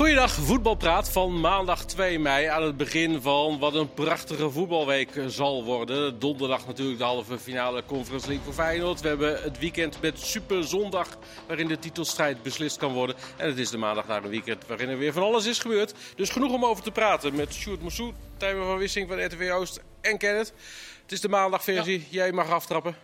Goeiedag, voetbalpraat van maandag 2 mei aan het begin van wat een prachtige voetbalweek zal worden. Donderdag natuurlijk de halve finale Conference League voor Feyenoord. We hebben het weekend met Super Zondag waarin de titelstrijd beslist kan worden. En het is de maandag na een weekend waarin er weer van alles is gebeurd. Dus genoeg om over te praten met Sjoerd Moussou, Tijmen van Wissing van RTV Oost en Kenneth. Het is de maandagversie, jij mag aftrappen.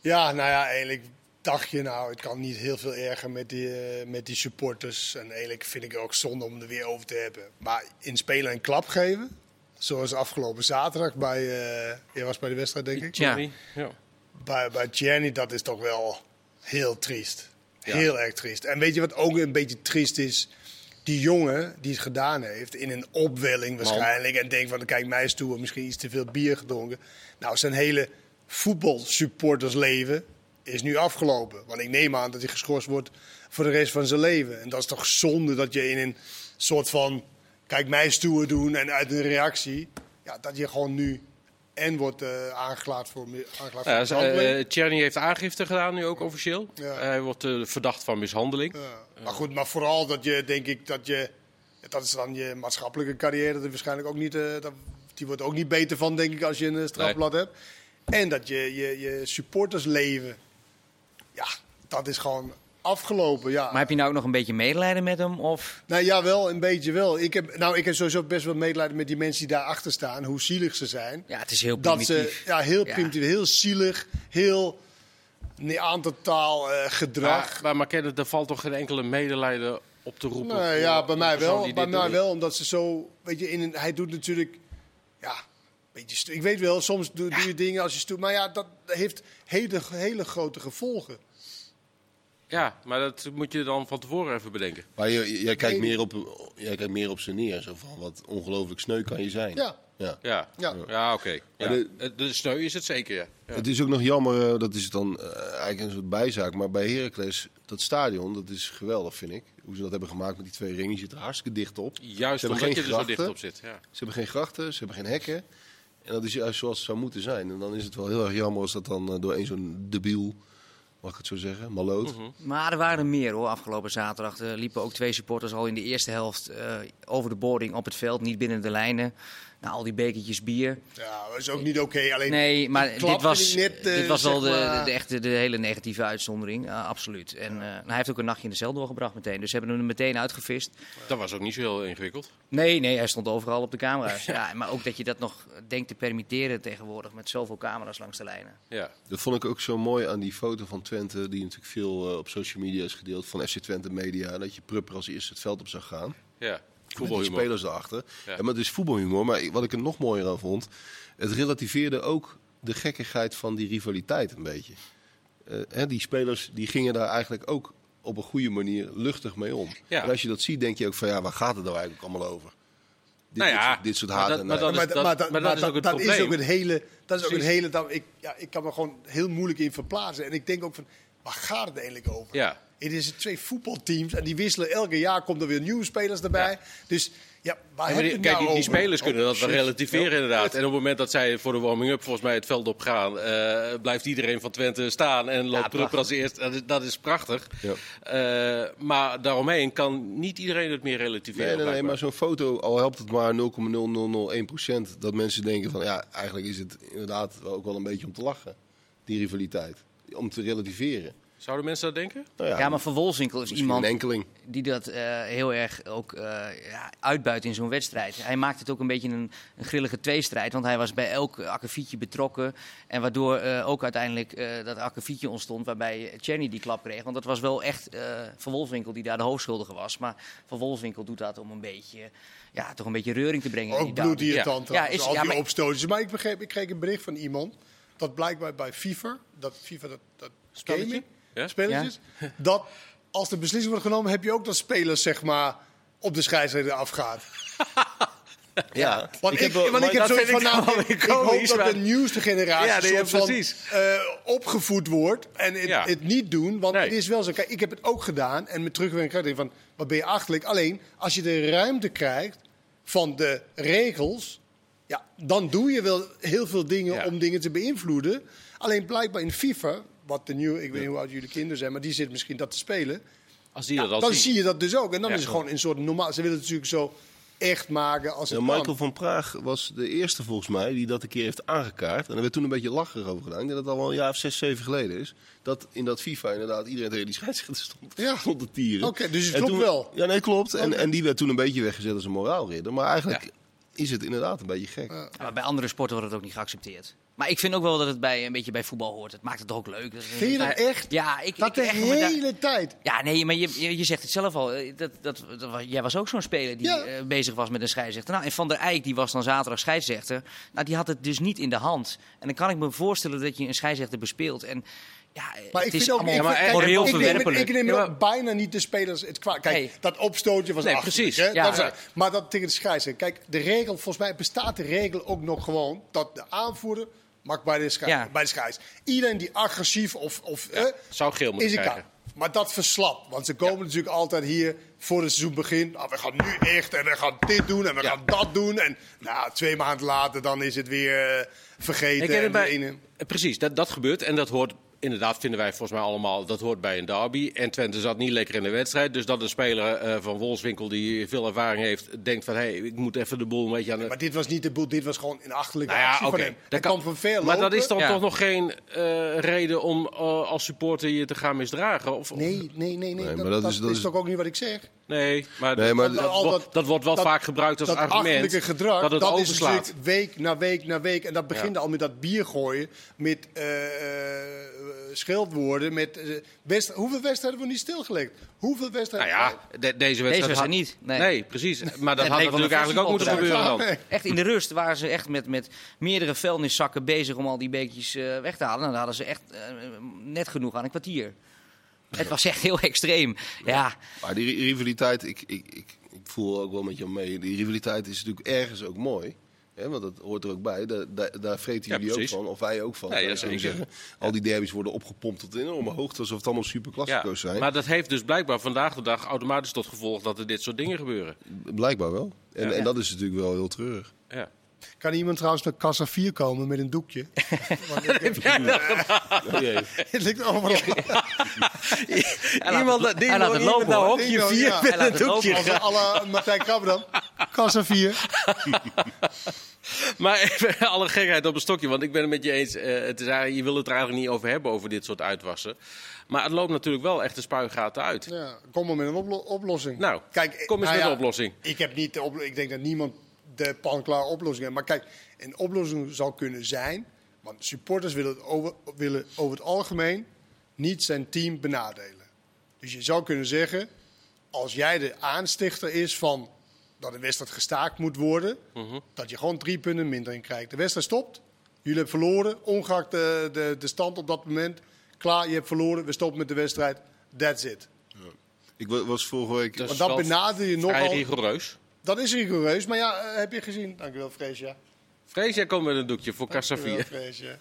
Ja, nou ja, eigenlijk dacht je nou, het kan niet heel veel erger met die, eh, met die supporters. En eigenlijk vind ik het ook zonde om er weer over te hebben. Maar in spelen een klap geven, zoals afgelopen zaterdag bij, eh jij was bij de wedstrijd denk ik? Ja. ja. Bij, bij Gianni, dat is toch wel heel triest. Ja. Heel erg triest. En weet je wat ook een beetje triest is? Die jongen die het gedaan heeft, in een opwelling waarschijnlijk. En denkt van, kijk mij eens toe, misschien iets te veel bier gedronken. Nou, zijn hele voetbalsupportersleven is nu afgelopen. Want ik neem aan dat hij geschorst wordt voor de rest van zijn leven. En dat is toch zonde dat je in een soort van, kijk mij toe doen en uit een reactie... Ja, dat je gewoon nu en wordt eh aangeklaagd voor, aangeklaagd voor Ja, mishandeling. eh, Tjerni heeft aangifte gedaan, nu ook officieel. Ja. Hij wordt eh, verdacht van mishandeling. Ja. Maar goed, maar vooral dat je, denk ik, dat je... Dat is dan je maatschappelijke carrière. Dat is waarschijnlijk ook niet... eh, dat, die wordt ook niet beter van, denk ik, als je een eh, strafblad hebt. En dat je, je, je supportersleven... Ja, dat is gewoon afgelopen, ja. Maar heb je nou ook nog een beetje medelijden met hem? Of... Nou ja, wel, een beetje wel. Ik heb, nou, ik heb sowieso best wel medelijden met die mensen die daarachter staan. Hoe zielig ze zijn. Ja, het is heel Dat primitief. ze, ja, heel Ja. primitief, heel zielig, heel Neandertaal eh, gedrag. Maar, maar, maar Kenneth, er valt toch geen enkele medelijden op te roepen? Nee, ja, bij mij wel. Bij mij doet? wel, omdat ze zo, weet je, in een, hij doet natuurlijk, ja, een beetje, stu- ik weet wel, soms doe, doe je dingen als je stoet, maar ja, dat heeft hele, hele grote gevolgen. Ja, maar dat moet je dan van tevoren even bedenken. Maar je- jij, kijkt meer op, jij kijkt meer op ze neer. Zo van, wat ongelooflijk sneu kan je zijn. Ja. Ja. Ja, ja. Ja. oké. Ja. Maar de- sneu is het zeker, ja. ja. Het is ook nog jammer, eh, dat is dan eh, eigenlijk een soort bijzaak. Maar bij Heracles, dat stadion, dat is geweldig, vind ik. Hoe ze dat hebben gemaakt met die twee ringen, je zit er hartstikke dicht op. Juist Ze hebben omdat je geen er zo dicht grachten. op zit. Ja. Ze hebben geen grachten, ze hebben geen hekken. En dat is juist zoals het zou moeten zijn. En dan is het wel heel erg jammer als dat dan eh, door een zo'n debiel, mag ik het zo zeggen, maloot. Mhm. Maar er waren er meer hoor, afgelopen zaterdag. Er liepen ook twee supporters al in de eerste helft eh, over de boarding op het veld, niet binnen de lijnen. Nou, al die bekertjes bier. Ja, dat is ook niet oké. Alleen, Nee, maar dit was, net, eh, dit was wel de, maar- de, de, echte, de hele negatieve uitzondering, eh, absoluut. En eh, hij heeft ook een nachtje in de cel doorgebracht meteen. Dus ze hebben hem er meteen uitgevist. Dat was ook niet zo heel ingewikkeld. Nee, nee, hij stond overal op de camera's. ja, maar ook dat je dat nog denkt te permitteren tegenwoordig met zoveel camera's langs de lijnen. Ja. Dat vond ik ook zo mooi aan die foto van Twente, die natuurlijk veel op social media is gedeeld, van FC Twente Media. Dat je Prupper als eerste het veld op zag gaan. ja. Met die Voetbalhumor. spelers erachter. Ja. Ja. maar het is voetbalhumor. Maar wat ik er nog mooier aan vond, het relativeerde ook de gekkigheid van die rivaliteit een beetje. Eh, hè, die spelers die gingen daar eigenlijk ook op een goede manier luchtig mee om. Ja. En als je dat ziet, denk je ook van ja, waar gaat het nou eigenlijk allemaal over? Dit, Nou dit ja, soort, dit soort maar haat dat- en maar dat is- maar, dat, maar dat is ook het dat is probleem. ook het hele. Dat is ook Precies. hele. Dat, ik, ja, ik kan me gewoon heel moeilijk in verplaatsen. En ik denk ook van, waar gaat het eigenlijk over? Ja. Het is twee voetbalteams en die wisselen elke jaar. Komt er weer nieuwe spelers erbij. Ja. Dus ja, waar Ja, heb maar je die, kijk, nou die, die spelers kunnen Oh, dat wel shit. relativeren Ja. inderdaad. En op het moment dat zij voor de warming-up volgens mij het veld op gaan, eh, blijft iedereen van Twente staan en loopt prachtig. als eerst. Dat is, dat is prachtig. Ja. Eh, maar daaromheen kan niet iedereen het meer relativeren. Nee, nee, maar zo'n foto, al helpt het maar 0,0001%, dat mensen denken van ja, eigenlijk is het inderdaad ook wel een beetje om te lachen, die rivaliteit. Om te relativeren. Zouden mensen dat denken? Nou Ja, maar Van Wolfswinkel is iemand die dat eh, heel erg ook eh, ja, uitbuit in zo'n wedstrijd. Hij maakt het ook een beetje een, een grillige tweestrijd, want hij was bij elk akkefietje betrokken. En waardoor eh, ook uiteindelijk eh, dat akkefietje ontstond waarbij Chenny die klap kreeg. Want dat was wel echt eh, Van Wolfswinkel die daar de hoofdschuldige was. Maar Van Wolfswinkel doet dat om een beetje, ja, toch een beetje reuring te brengen. Ook bloedirritant. Ja, Ja, is- al ja, die maar- opstootjes. Maar ik begreep, ik kreeg een bericht van iemand dat blijkbaar bij FIFA, dat FIFA dat, dat Spelletje? gaming, Ja? spelletjes, dat als de beslissing wordt genomen, heb je ook dat spelers zeg maar op de scheidsrechter afgaat. Ja, Want ik, heb want maar ik heb zoiets van, ik nou, ik hoop dat maar- de nieuwste generatie Ja, soort van, precies. eh, opgevoed wordt en het, Ja. het niet doen. Want Nee. het is wel zo, kijk, ik heb het ook gedaan en met terugwerking van, wat ben je achterlijk? Alleen, als je de ruimte krijgt van de regels, ja, dan doe je wel heel veel dingen Ja. om dingen te beïnvloeden. Alleen blijkbaar in FIFA, wat de nieuwe, ik weet niet hoe oud jullie kinderen zijn, maar die zit misschien dat te spelen. Als die dat al dan zien. zie je dat dus ook. En dan Ja. is het gewoon een soort normaal. Ze willen het natuurlijk zo echt maken als het Ja, kan. Michael van Praag was de eerste volgens mij die dat een keer heeft aangekaart. En er werd toen een beetje lacherig over gedaan. Ik denk dat het al wel een jaar of zes, zeven geleden is. Dat in dat FIFA inderdaad iedereen tegen die scheidsrechter stond, Ja. stond te tieren. Oké, dus het En klopt toen- wel. Ja, nee, klopt. En, en die werd toen een beetje weggezet als een moraalridder. Maar eigenlijk Ja. is het inderdaad een beetje gek. Ja, maar bij andere sporten wordt het ook niet geaccepteerd. Maar ik vind ook wel dat het bij, een beetje bij voetbal hoort. Het maakt het toch ook leuk. Vind je dat echt? Ja, ik, Dat ik de daar- hele tijd. Ja, nee, maar je, je, je zegt het zelf al. eh, Dat, dat, jij was ook zo'n speler die Ja. eh, bezig was met een scheidsrechter. Nou, en Van der Eyck, die was dan zaterdag scheidsrechter. Nou, die had het dus niet in de hand. En dan kan ik me voorstellen dat je een scheidsrechter bespeelt. En ja, Maar het ik is vind ook, allemaal ik, vind- kijk, moreel ik neem, verwerpelijk. ik neem Ja, maar- ook bijna niet de spelers het kwaad. Kijk, Nee. dat opstootje was Nee, achterlijk, precies. hè? Ja. Dat Ja. maar dat tegen de scheidsrechter. Kijk, de regel, volgens mij bestaat de regel ook nog gewoon dat de aanvoerder mag bij de, Ja. bij de scheids. Iedereen die agressief of, of hè, Zou geel moeten is krijgen. kan. Maar dat verslapt. Want ze komen natuurlijk altijd hier voor het seizoen begin. Nou, we gaan nu echt en we gaan dit doen en we gaan dat doen. En nou, twee maanden later dan is het weer eh, vergeten. Ik en bij- ene- Eh, Precies, dat, dat gebeurt. En dat hoort, inderdaad, vinden wij volgens mij allemaal, dat hoort bij een derby. En Twente zat niet lekker in de wedstrijd. Dus dat een speler eh, van Wolfswinkel, die veel ervaring heeft, denkt van... hé, hey, ik moet even de boel een beetje aan de... Maar dit was niet de boel, dit was gewoon een achterlijke Nou ja, actie oké. van hem. Dat kan- kwam van ver Maar dat is dan Ja. toch nog geen eh, reden om eh, als supporter je te gaan misdragen? Of, of- Nee, nee, nee, nee. maar dat, dat dat is- is, dat is- toch ook niet wat ik zeg? Nee, maar, Nee, maar dat, dat- wordt- dat- dat wordt wel dat- vaak gebruikt als dat argument. achterlijke gedrag, dat het is overslaat. natuurlijk week na week na week. En dat begint Ja. al met dat bier gooien, met eh, eh, schildwoorden. Met, eh, best, hoeveel wedstrijden worden niet stilgelegd? Hoeveel Nou wedstrijden? ja, de- deze wedstrijd... had- niet, nee. Nee, precies. Maar dat had natuurlijk eigenlijk ook moeten gebeuren dan. Nee. Echt in de rust waren ze echt met, met meerdere vuilniszakken bezig om al die beekjes eh, weg te halen. Nou, dan hadden ze echt eh, net genoeg aan een kwartier. Het was echt heel extreem. Ja, Maar die ri- rivaliteit, ik, ik, ik, ik voel ook wel met je mee. Die rivaliteit is natuurlijk ergens ook mooi. Hè, want dat hoort er ook bij. Daar, daar, daar vreten Ja, jullie ook van. Of wij ook van. Ja, zeggen. Al die derbies worden opgepompt tot enorme hoogte. Alsof het allemaal super Ja, klassico's zijn. maar dat heeft dus blijkbaar vandaag de dag automatisch tot gevolg dat er dit soort dingen gebeuren. Blijkbaar wel. En, en dat is natuurlijk wel heel treurig. Ja. Kan iemand trouwens naar kassa 4 komen met een doekje? Want ik heb- Oh, jee. het ligt overal. Iemand die laat het nog lopen, naar hoor. hokje Ding dong, 4 ja. met een doekje Als gaat. alle Martijn Krabbe dan. Kassa 4. Maar even alle gekheid op een stokje, want ik ben het met je eens. eh, het is eigenlijk, je wil het er eigenlijk niet over hebben, over dit soort uitwassen. Maar het loopt natuurlijk wel echt de spuigaten uit. Ja, kom maar met een oplo- oplossing. Nou, Kijk, kom eens nou met ja, een oplossing. Ik heb niet de oplo- Ik denk dat niemand de panklaar oplossing heeft. Maar kijk, een oplossing zou kunnen zijn. Want supporters willen, het over, willen over het algemeen niet zijn team benadelen. Dus je zou kunnen zeggen, als jij de aanstichter is van dat een wedstrijd gestaakt moet worden, Mhm. dat je gewoon drie punten minder in krijgt. De wedstrijd stopt, jullie hebben verloren, ongeacht de, de, de stand op dat moment. Klaar, je hebt verloren, we stoppen met de wedstrijd. That's it. Ik wa- was vorige week... Want dan wel benader je Vrij nogal. rigoureus. Dat is rigoureus, maar ja, eh, heb je gezien? Dankjewel, Freesja. Vrees, jij komt met een doekje voor Dankjewel, 4. Freesja.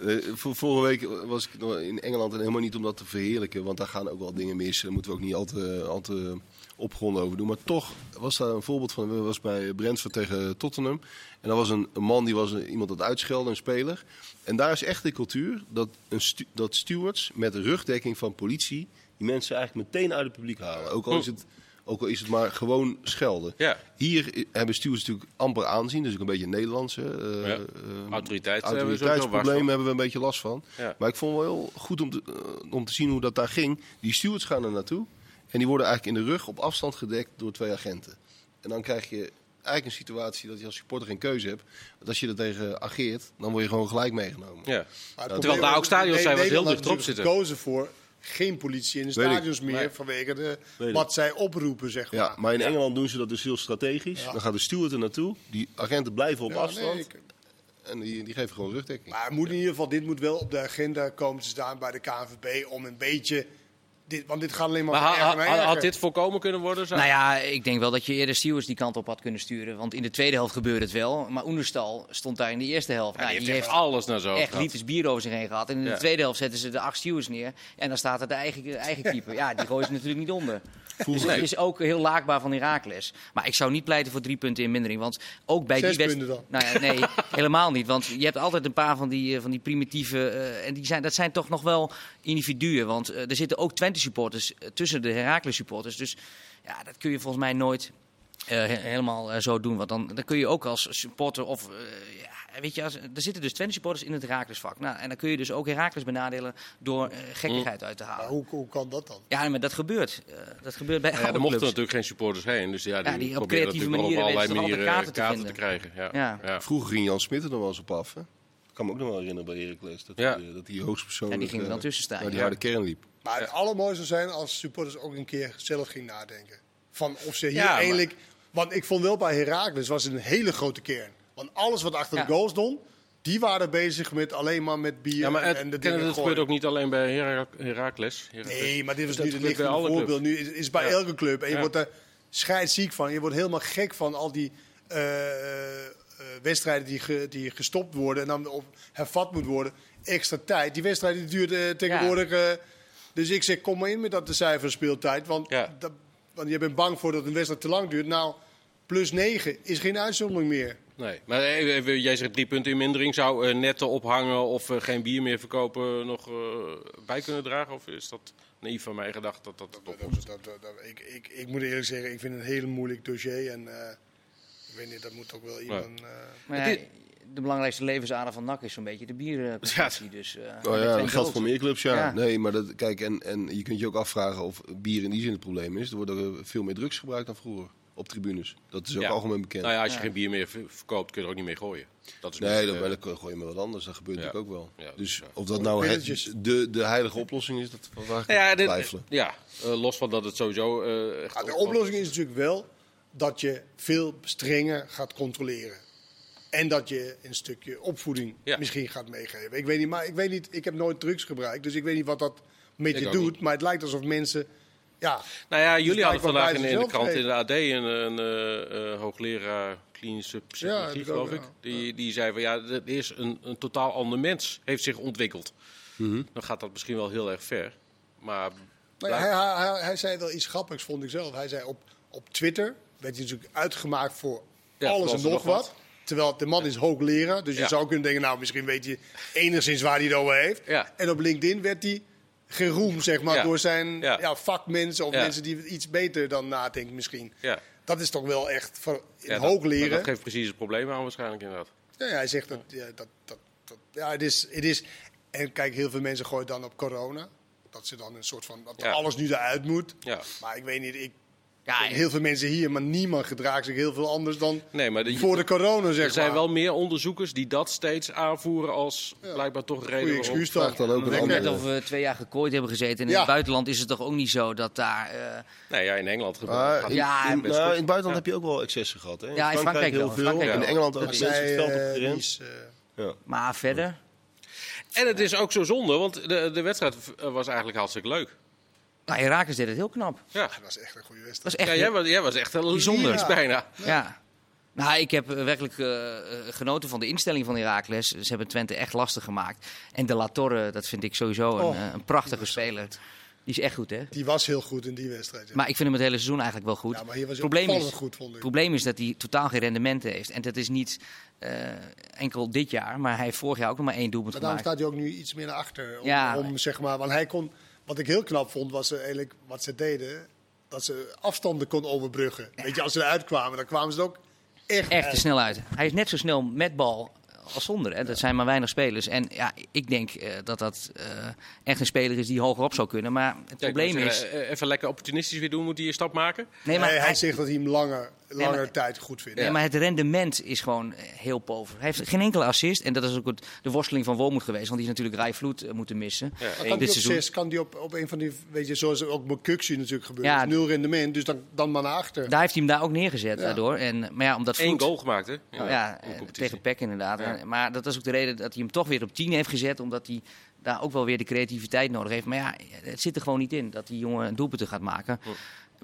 Eh, vor- vorige week was ik nog in Engeland en helemaal niet om dat te verheerlijken, want daar gaan ook wel dingen mis. Daar moeten we ook niet al te, al te opgewonden over doen. Maar toch was daar een voorbeeld van. We was bij Brentford tegen Tottenham. En daar was een, een man die was een- iemand aan het uitschelden, een speler. En daar is echt de cultuur dat, een stu- dat stewards met rugdekking van politie die mensen eigenlijk meteen uit het publiek halen. Ook al is het, ook al is het maar gewoon schelden. Ja. Hier hebben stewards natuurlijk amper aanzien, dus ook een beetje Nederlandse. eh, Ja. eh, Autoriteit hebben last autoriteitsproblemen van. hebben we een beetje last van. Ja. Maar ik vond het wel heel goed om te, eh, om te zien hoe dat daar ging. Die stewards gaan er naartoe. En die worden eigenlijk in de rug op afstand gedekt door twee agenten. En dan krijg je eigenlijk een situatie dat je als supporter geen keuze hebt. Want als je er tegen ageert, dan word je gewoon gelijk meegenomen. Ja. Terwijl daar ook stadions zijn waar ze heel dicht op heeft zitten. gekozen voor geen politie in de Weet ik. stadions meer vanwege de, Weet ik. wat zij oproepen, zeg maar. Ja, maar in Engeland doen ze dat dus heel strategisch. Ja. Dan gaat de steward er naartoe. Die agenten blijven op Ja, afstand. nee, ik- En die, die geven gewoon rugdekking. maar het moet in ieder geval, dit moet wel op de agenda komen te staan bij de KNVB om een beetje... Dit, want dit gaat alleen maar, Maar erger had erger. dit voorkomen kunnen worden? Zo? Nou ja, ik denk wel dat je eerder stewards die kant op had kunnen sturen. Want in de tweede helft gebeurde het wel. Maar Oenerstal stond daar in de eerste helft. Ja, Nou, die heeft alles naar zo echt liters bier over zich heen gehad. En in Ja. de tweede helft zetten ze de acht stewards neer. En dan staat er de eigen, eigen keeper. Ja, die gooien ze natuurlijk niet onder. Dus het is ook heel laakbaar van Herakles. Maar ik zou niet pleiten voor drie punten in mindering. Want ook bij Zes die wedst- punten Nou ja, nee, helemaal niet. Want je hebt altijd een paar van die, eh, van die primitieve... eh, en die zijn, dat zijn toch nog wel individuen. Want eh, er zitten ook Twente supporters eh, tussen de Heracles supporters. Dus ja, dat kun je volgens mij nooit eh, he- helemaal eh, zo doen. Want dan, dan kun je ook als supporter of... eh, ja, weet je, als, er zitten dus Twente supporters in het Heracles-vak. Nou, en dan kun je dus ook Heracles benadelen door gekkigheid uit te Maar halen. hoe, hoe kan dat dan? Ja, maar dat gebeurt. Eh, dat gebeurt bij Ja, alle er mochten natuurlijk geen supporters heen. Dus ja, die, Ja, die op creatieve natuurlijk op manieren allerlei manieren kaarten, kaarten te te krijgen. Ja. Ja. Ja. Vroeger ging Jan Smit er nog wel eens op af. Hè? Ik kan me ook nog wel herinneren bij Heracles. Dat, Ja. eh, dat hij hoogstpersoonlijk Ja, die ging er dan tussen staan, naar die ja. harde kern liep. Maar het allermooiste zou zijn als supporters ook een keer zelf ging nadenken. Van of ze hier maar- eigenlijk... Want ik vond wel bij Heracles was het een hele grote kern. Want alles wat achter de goals stond, die waren bezig met alleen maar met bier Ja, maar en, het, en de dingen dat gebeurt ook niet alleen bij Hera- Heracles. Heracles. Nee, maar dit was nu lichtend alle voorbeeld. Nu is, is bij Ja. elke club. En je Ja. wordt er scheidsziek van. Je wordt helemaal gek van al die eh, eh, wedstrijden die, ge- die gestopt worden. En dan op hervat moet worden. Extra tijd. Die wedstrijd die duurt eh, tegenwoordig... dus ik zeg, kom maar in met dat de cijfer speeltijd. Want, Ja. dat, want je bent bang voor dat een wedstrijd te lang duurt. Nou, plus 9 is geen uitzondering meer. Nee, maar jij zegt drie punten in mindering. Zou eh, netten ophangen of eh, geen bier meer verkopen nog eh, bij kunnen dragen? Of is dat naïef van mij gedacht dat dat Dat, dat- dat- dat- dat- ik, ik, ik moet eerlijk zeggen, ik vind het een heel moeilijk dossier. En eh, ik weet niet, dat moet ook wel iemand... eh, Maar ja, Dit- de belangrijkste levensader van NAC is zo'n beetje de biercompetitie. Dus, eh, Oh ja, dat geldt voor meer clubs, ja. Ja. Nee, maar dat, kijk, en, en je kunt je ook afvragen of bier in die zin het probleem is. Er worden veel meer drugs gebruikt dan vroeger op tribunes. Dat is ook Ja. algemeen bekend. Nou ja, als je Ja. geen bier meer ver- verkoopt, kun je er ook niet meer gooien. Dat is Nee, dan, eh, maar dan gooi je maar wat anders. Dat gebeurt Ja. natuurlijk ook wel. Ja, dus ja. of dat nou het, de, de heilige oplossing is, dat ik Nou ja, twijfelen. ja eh, los van dat het sowieso eh, echt... Ja, de oplossing is natuurlijk wel dat je veel strenger gaat controleren. En dat je een stukje opvoeding Ja. misschien gaat meegeven. Ik weet niet, maar ik weet niet, ik heb nooit drugs gebruikt, dus ik weet niet wat dat met Ik je doet. niet. Maar het lijkt alsof mensen, ja, Nou ja, jullie Dus hadden vandaag in, de krant in de AD een, een eh, eh, hoogleraar klinische psychologie, geloof ook, ik. ja. Die, die zei van ja, er is een, een totaal ander mens heeft zich ontwikkeld. Mhm. Dan gaat dat misschien wel heel erg ver. Maar Nou ja, hij, hij, hij, hij zei wel iets grappigs, vond ik zelf. Hij zei op, op Twitter werd hij natuurlijk uitgemaakt voor Ja, alles en nog nog wat. Terwijl de man is hoogleraar, dus je zou kunnen denken, nou misschien weet je enigszins waar hij het over heeft. En op LinkedIn werd hij geroemd, zeg maar, door zijn vakmensen of mensen die iets beter dan nadenken misschien. Dat is toch wel echt voor ja dat, hoogleren. dat geeft precies het probleem aan waarschijnlijk inderdaad. Ja, ja, hij zegt dat, ja, dat, dat, dat ja, het is, het is. En kijk, heel veel mensen gooien dan op corona. Dat ze dan een soort van, dat Ja. alles nu eruit moet. Ja. Maar ik weet niet, ik Ja, heel veel mensen hier, maar niemand gedraagt zich heel veel anders dan Nee, maar de, voor de corona, zeg er zijn maar. wel meer onderzoekers die dat steeds aanvoeren als blijkbaar toch reden Goeie excuus dan. Vraag dan ook een. Net andere- of we twee jaar gekooid hebben gezeten. En in Ja. het buitenland is het toch ook niet zo dat daar... eh, Nee, ja, in Engeland gebeurt in, Ja, in- nou, in het buitenland Ja. heb je ook wel excessen gehad. Hè? In Ja, in Frankrijk heel veel. Frankrijk in. Engeland ook. Mensen het veld die is, eh, Ja. maar verder... En het is ook zo zonde, want de, de wedstrijd was eigenlijk hartstikke leuk. Nou, Herakles deed het heel knap. Ja, dat was echt een goede wedstrijd. Is echt... ja jij, was, jij was echt een Bijzonder. bijna. Ja. Nou, ik heb eh, werkelijk eh, eh, genoten van de instelling van Heracles. Ze hebben Twente echt lastig gemaakt. En de La Torre, dat vind ik sowieso een, Oh, een prachtige speler. Die is echt goed, hè? Die was heel goed in die wedstrijd. ja. Maar ik vind hem het hele seizoen eigenlijk wel goed. ja, maar hier was hij probleem is, goed, vond ik. Het probleem is dat hij totaal geen rendement heeft. En dat is niet eh, enkel dit jaar, maar hij heeft vorig jaar ook nog maar één doelpunt Maar daarom gemaakt. staat hij ook nu iets meer naar achter. Om, Ja. om, zeg maar, want hij kon, wat ik heel knap vond, was eigenlijk wat ze deden. Dat ze afstanden kon overbruggen. Weet je, als ze eruit kwamen, dan kwamen ze er ook echt, Echt te snel uit. Hij is net zo snel met bal als zonder. Hè. Dat zijn maar weinig spelers. En ja, ik denk eh, dat dat eh, echt een speler is die hoger op zou kunnen. Maar het probleem is... eh, Even lekker opportunistisch weer doen, moet hij een stap maken? Nee, maar Nee, hij hij- zegt dat hij hem langer, langer maar- tijd goed vindt. Nee, maar het rendement is gewoon eh, heel pover. Hij heeft geen enkele assist. En dat is ook het- de worsteling van Wormoed geweest. Want die is natuurlijk Rai Vloed eh, moeten missen. Ja, één- kan dit die op seizoen. zes, kan die op, op een van die, weet je, zoals ook met natuurlijk gebeurt. Ja. Nul rendement, dus dan, dan maar naar achter. Daar heeft hij hem daar ook neergezet Ja. daardoor. En, maar ja, omdat één Vloed... goal gemaakt, hè? Ja, eh, tegen Peck inderdaad. Maar dat is ook de reden dat hij hem toch weer op 10 heeft gezet. Omdat hij daar ook wel weer de creativiteit nodig heeft. Maar ja, het zit er gewoon niet in dat die jongen een doelpunten gaat maken.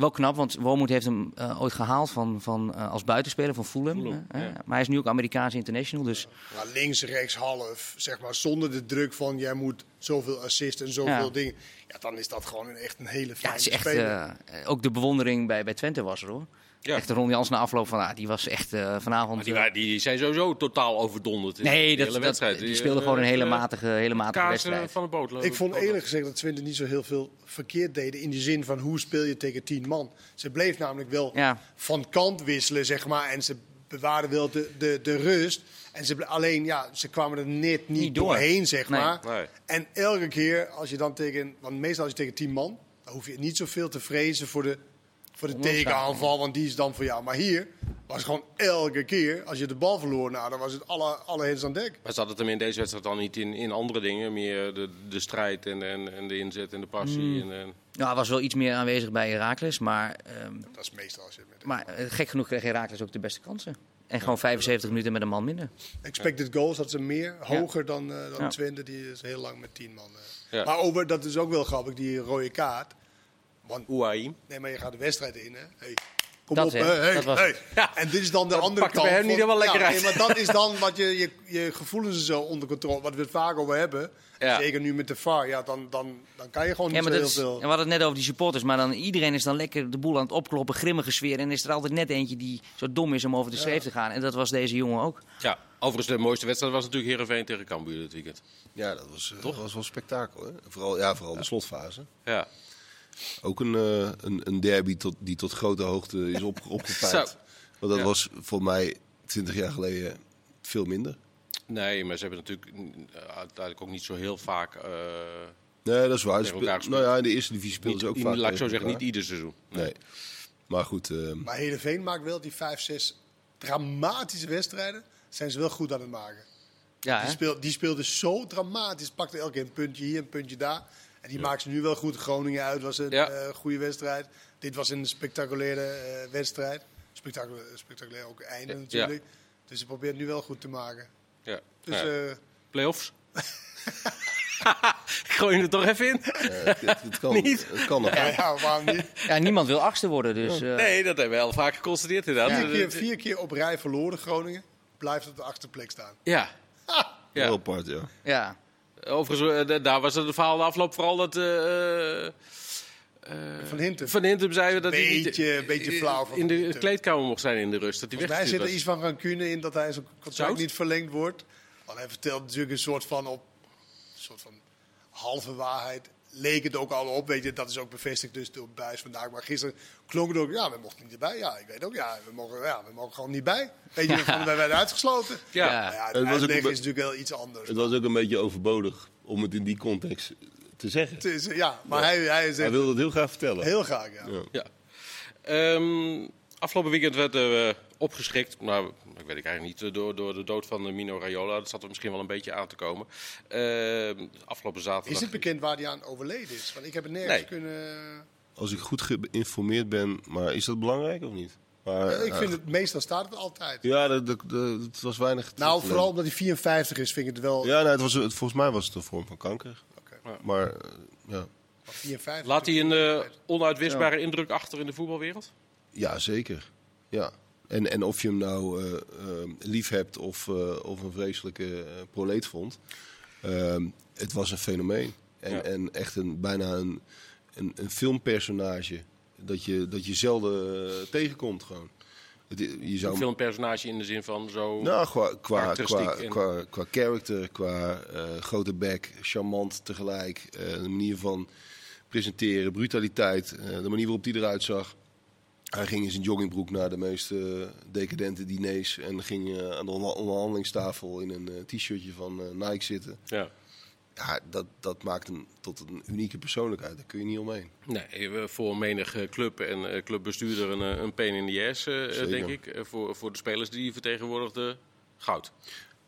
Wel knap, want Wormoed heeft hem eh, ooit gehaald van, van, eh, als buitenspeler van Fulham. Fulham, ja. Maar hij is nu ook Amerikaans international. Dus Maar links, rechts, half, zeg maar, zonder de druk van jij moet zoveel assist en zoveel Ja. dingen. Ja, dan is dat gewoon een, echt een hele ja, fijne het is echt, speler. eh, ook de bewondering bij, bij Twente was er hoor. Ja. Echt Ron Jans na afloop van, ah, die was echt eh, vanavond... Maar die, eh, waren- die zijn sowieso totaal overdonderd. in nee, de dat, hele dat, wedstrijd. die speelde gewoon een hele matige, hele matige wedstrijd. van de boot. Ik vond eerlijk gezegd dat Twente niet zo heel veel verkeerd deden. In de zin van hoe speel je tegen tien man. Ze bleef namelijk wel Ja. van kant wisselen, zeg maar. En ze bewaarden wel de, de, de rust. En ze alleen, ja, ze kwamen er net niet, Niet door. doorheen, zeg Nee. maar. Nee. En elke keer als je dan tegen... Want meestal als je tegen tien man... dan hoef je niet zoveel te vrezen voor de, voor de tegenaanval. Want die is dan voor jou. Maar hier was gewoon elke keer... als je de bal verloor, nou, dan was het alle, alle hens aan dek. Maar zat het hem in deze wedstrijd dan niet in, in andere dingen? Meer de, de strijd en, en, en de inzet en de passie. Hmm. En, en... Ja, hij was wel iets meer aanwezig bij Heracles, maar, ehm, Dat is meestal als je met... maar eh, gek genoeg kreeg Heracles ook de beste kansen. En gewoon 75 minuten met een man minder. Expected goals had ze meer, hoger dan, eh dan Ja. Twente. Die is heel lang met tien man. eh. Ja. Maar over, dat is ook wel grappig, die rode kaart. Ouai. nee, maar je gaat de wedstrijd in, hè. Hey, kom Dat, op, hè. hè. Hey, Dat was hey. het. Ja. En dit is dan de Dat andere kant. hem niet helemaal lekker ja, uit. nee, maar dat is dan wat je, je, je gevoelens zo onder controle... Wat we het vaak over hebben. Ja. Zeker nu met de VAR. Ja, dan, dan, dan kan je gewoon Ja, niet maar zo heel is, en veel... we hadden het net over die supporters, maar dan, iedereen is dan lekker de boel aan het opkloppen, grimmige sfeer. En is er altijd net eentje die zo dom is om over de schreef te gaan. En dat was deze jongen ook. Ja, overigens de mooiste wedstrijd was natuurlijk Heerenveen tegen Cambuur dit weekend. Ja, dat was, eh, dat was wel spektakel. Hè? Vooral, ja, vooral de slotfase. Ja. Ook een, eh, een, een derby tot, die tot grote hoogte is op, opgepijpt. Want dat Ja. was voor mij 20 jaar geleden veel minder. Nee, maar ze hebben natuurlijk mm, uiteindelijk ook niet zo heel vaak... eh, Nee, dat is waar. Speel- nou ja, in de eerste divisie speelden ze ook vaak laat ik zo zeggen, niet ieder seizoen. Nee. Maar goed, eh, Maar Heerenveen maakt wel die vijf, zes dramatische wedstrijden. Zijn ze wel goed aan het maken. Ja, Die, hè? speel, die speelde zo dramatisch. Pakte elke keer een puntje hier, een puntje daar. En die maakt ze nu wel goed. Groningen uit was een Ja. eh, goede wedstrijd. Dit was een spectaculaire eh, wedstrijd. Spectaculair, spectaculair ook einde Ja. natuurlijk. Dus ze probeert nu wel goed te maken. Ja. Dus ja. eh, Playoffs? Ik gooi je er toch even in? eh, het, het kan, Niet? het kan nog. ja, ja, waarom niet? ja, niemand wil achtste worden, dus... eh, Nee, dat hebben we al vaak geconstateerd inderdaad. Vier, keer, vier keer op rij verloren Groningen. Blijft op de achterplek staan. Ja. Heel ja. apart, ja. ja. Overigens, eh, daar was het verhaal de afloop vooral dat... eh, eh, Van Hintem. Van Hintem zei dat hij niet Beetje- beetje flauw in de Hintem. kleedkamer mocht zijn in de rust. Dat hij Volgens mij zit er iets van rancune in dat hij zijn contract niet verlengd wordt. Want hij vertelt natuurlijk een soort van op een soort van halve waarheid. Leek het ook al op, weet je, dat is ook bevestigd dus door Buis vandaag. Maar gisteren klonk het ook, ja, we mochten niet erbij. Ja, ik weet ook, ja, we mogen, ja, we mogen gewoon niet bij. Weet je, van, wij werden uitgesloten. Ja. Ja. Maar ja, Het het was ook is natuurlijk wel iets anders. Het was ook een beetje overbodig om het in die context te zeggen. Het is, ja, maar hij, hij Hij zegt wilde het heel graag vertellen. heel graag, ja. Ja. Ja. Ehm, afgelopen weekend werd er opgeschrikt, nou, ik weet ik eigenlijk niet, eh, door, door de dood van eh, Mino Raiola. Dat zat er misschien wel een beetje aan te komen. Ehm, afgelopen zaterdag... Is het bekend waar hij aan overleden is? Want ik heb het nergens Nee. kunnen... Als ik goed geïnformeerd ben, maar is dat belangrijk of niet? Maar, ik eh, vind het, meestal staat het altijd. Ja, dat, dat, dat- het was weinig. Nou, vooral omdat hij 54 is, vind ik het wel... Ja, nee, het was, het, volgens mij was het een vorm van kanker. Oké. Maar eh, ja. 54. Laat hij een eh, onuitwisbare indruk achter in de voetbalwereld? ja, zeker. Ja. En, en of je hem nou eh, eh, lief hebt of, eh, of een vreselijke proleet vond. ehm, het was een fenomeen. En, Ja. en echt een, bijna een, een, een filmpersonage. Dat je, dat je zelden tegenkomt gewoon. Je zou Een filmpersonage in de zin van zo... Nou, qua, qua, qua, qua, qua character, qua grote bek, charmant tegelijk. eh, de manier van presenteren, brutaliteit, de manier waarop hij eruit zag. Hij ging in zijn joggingbroek naar de meest eh, decadente diners en ging eh, aan de onder- onderhandelingstafel in een eh, t-shirtje van Nike zitten. Ja. Ja, dat, dat maakt hem tot een unieke persoonlijkheid. Daar kun je niet omheen. Nee, voor menig club en clubbestuurder een, een pain in the ass, denk ik. Voor, voor de spelers die hij vertegenwoordigde, goud.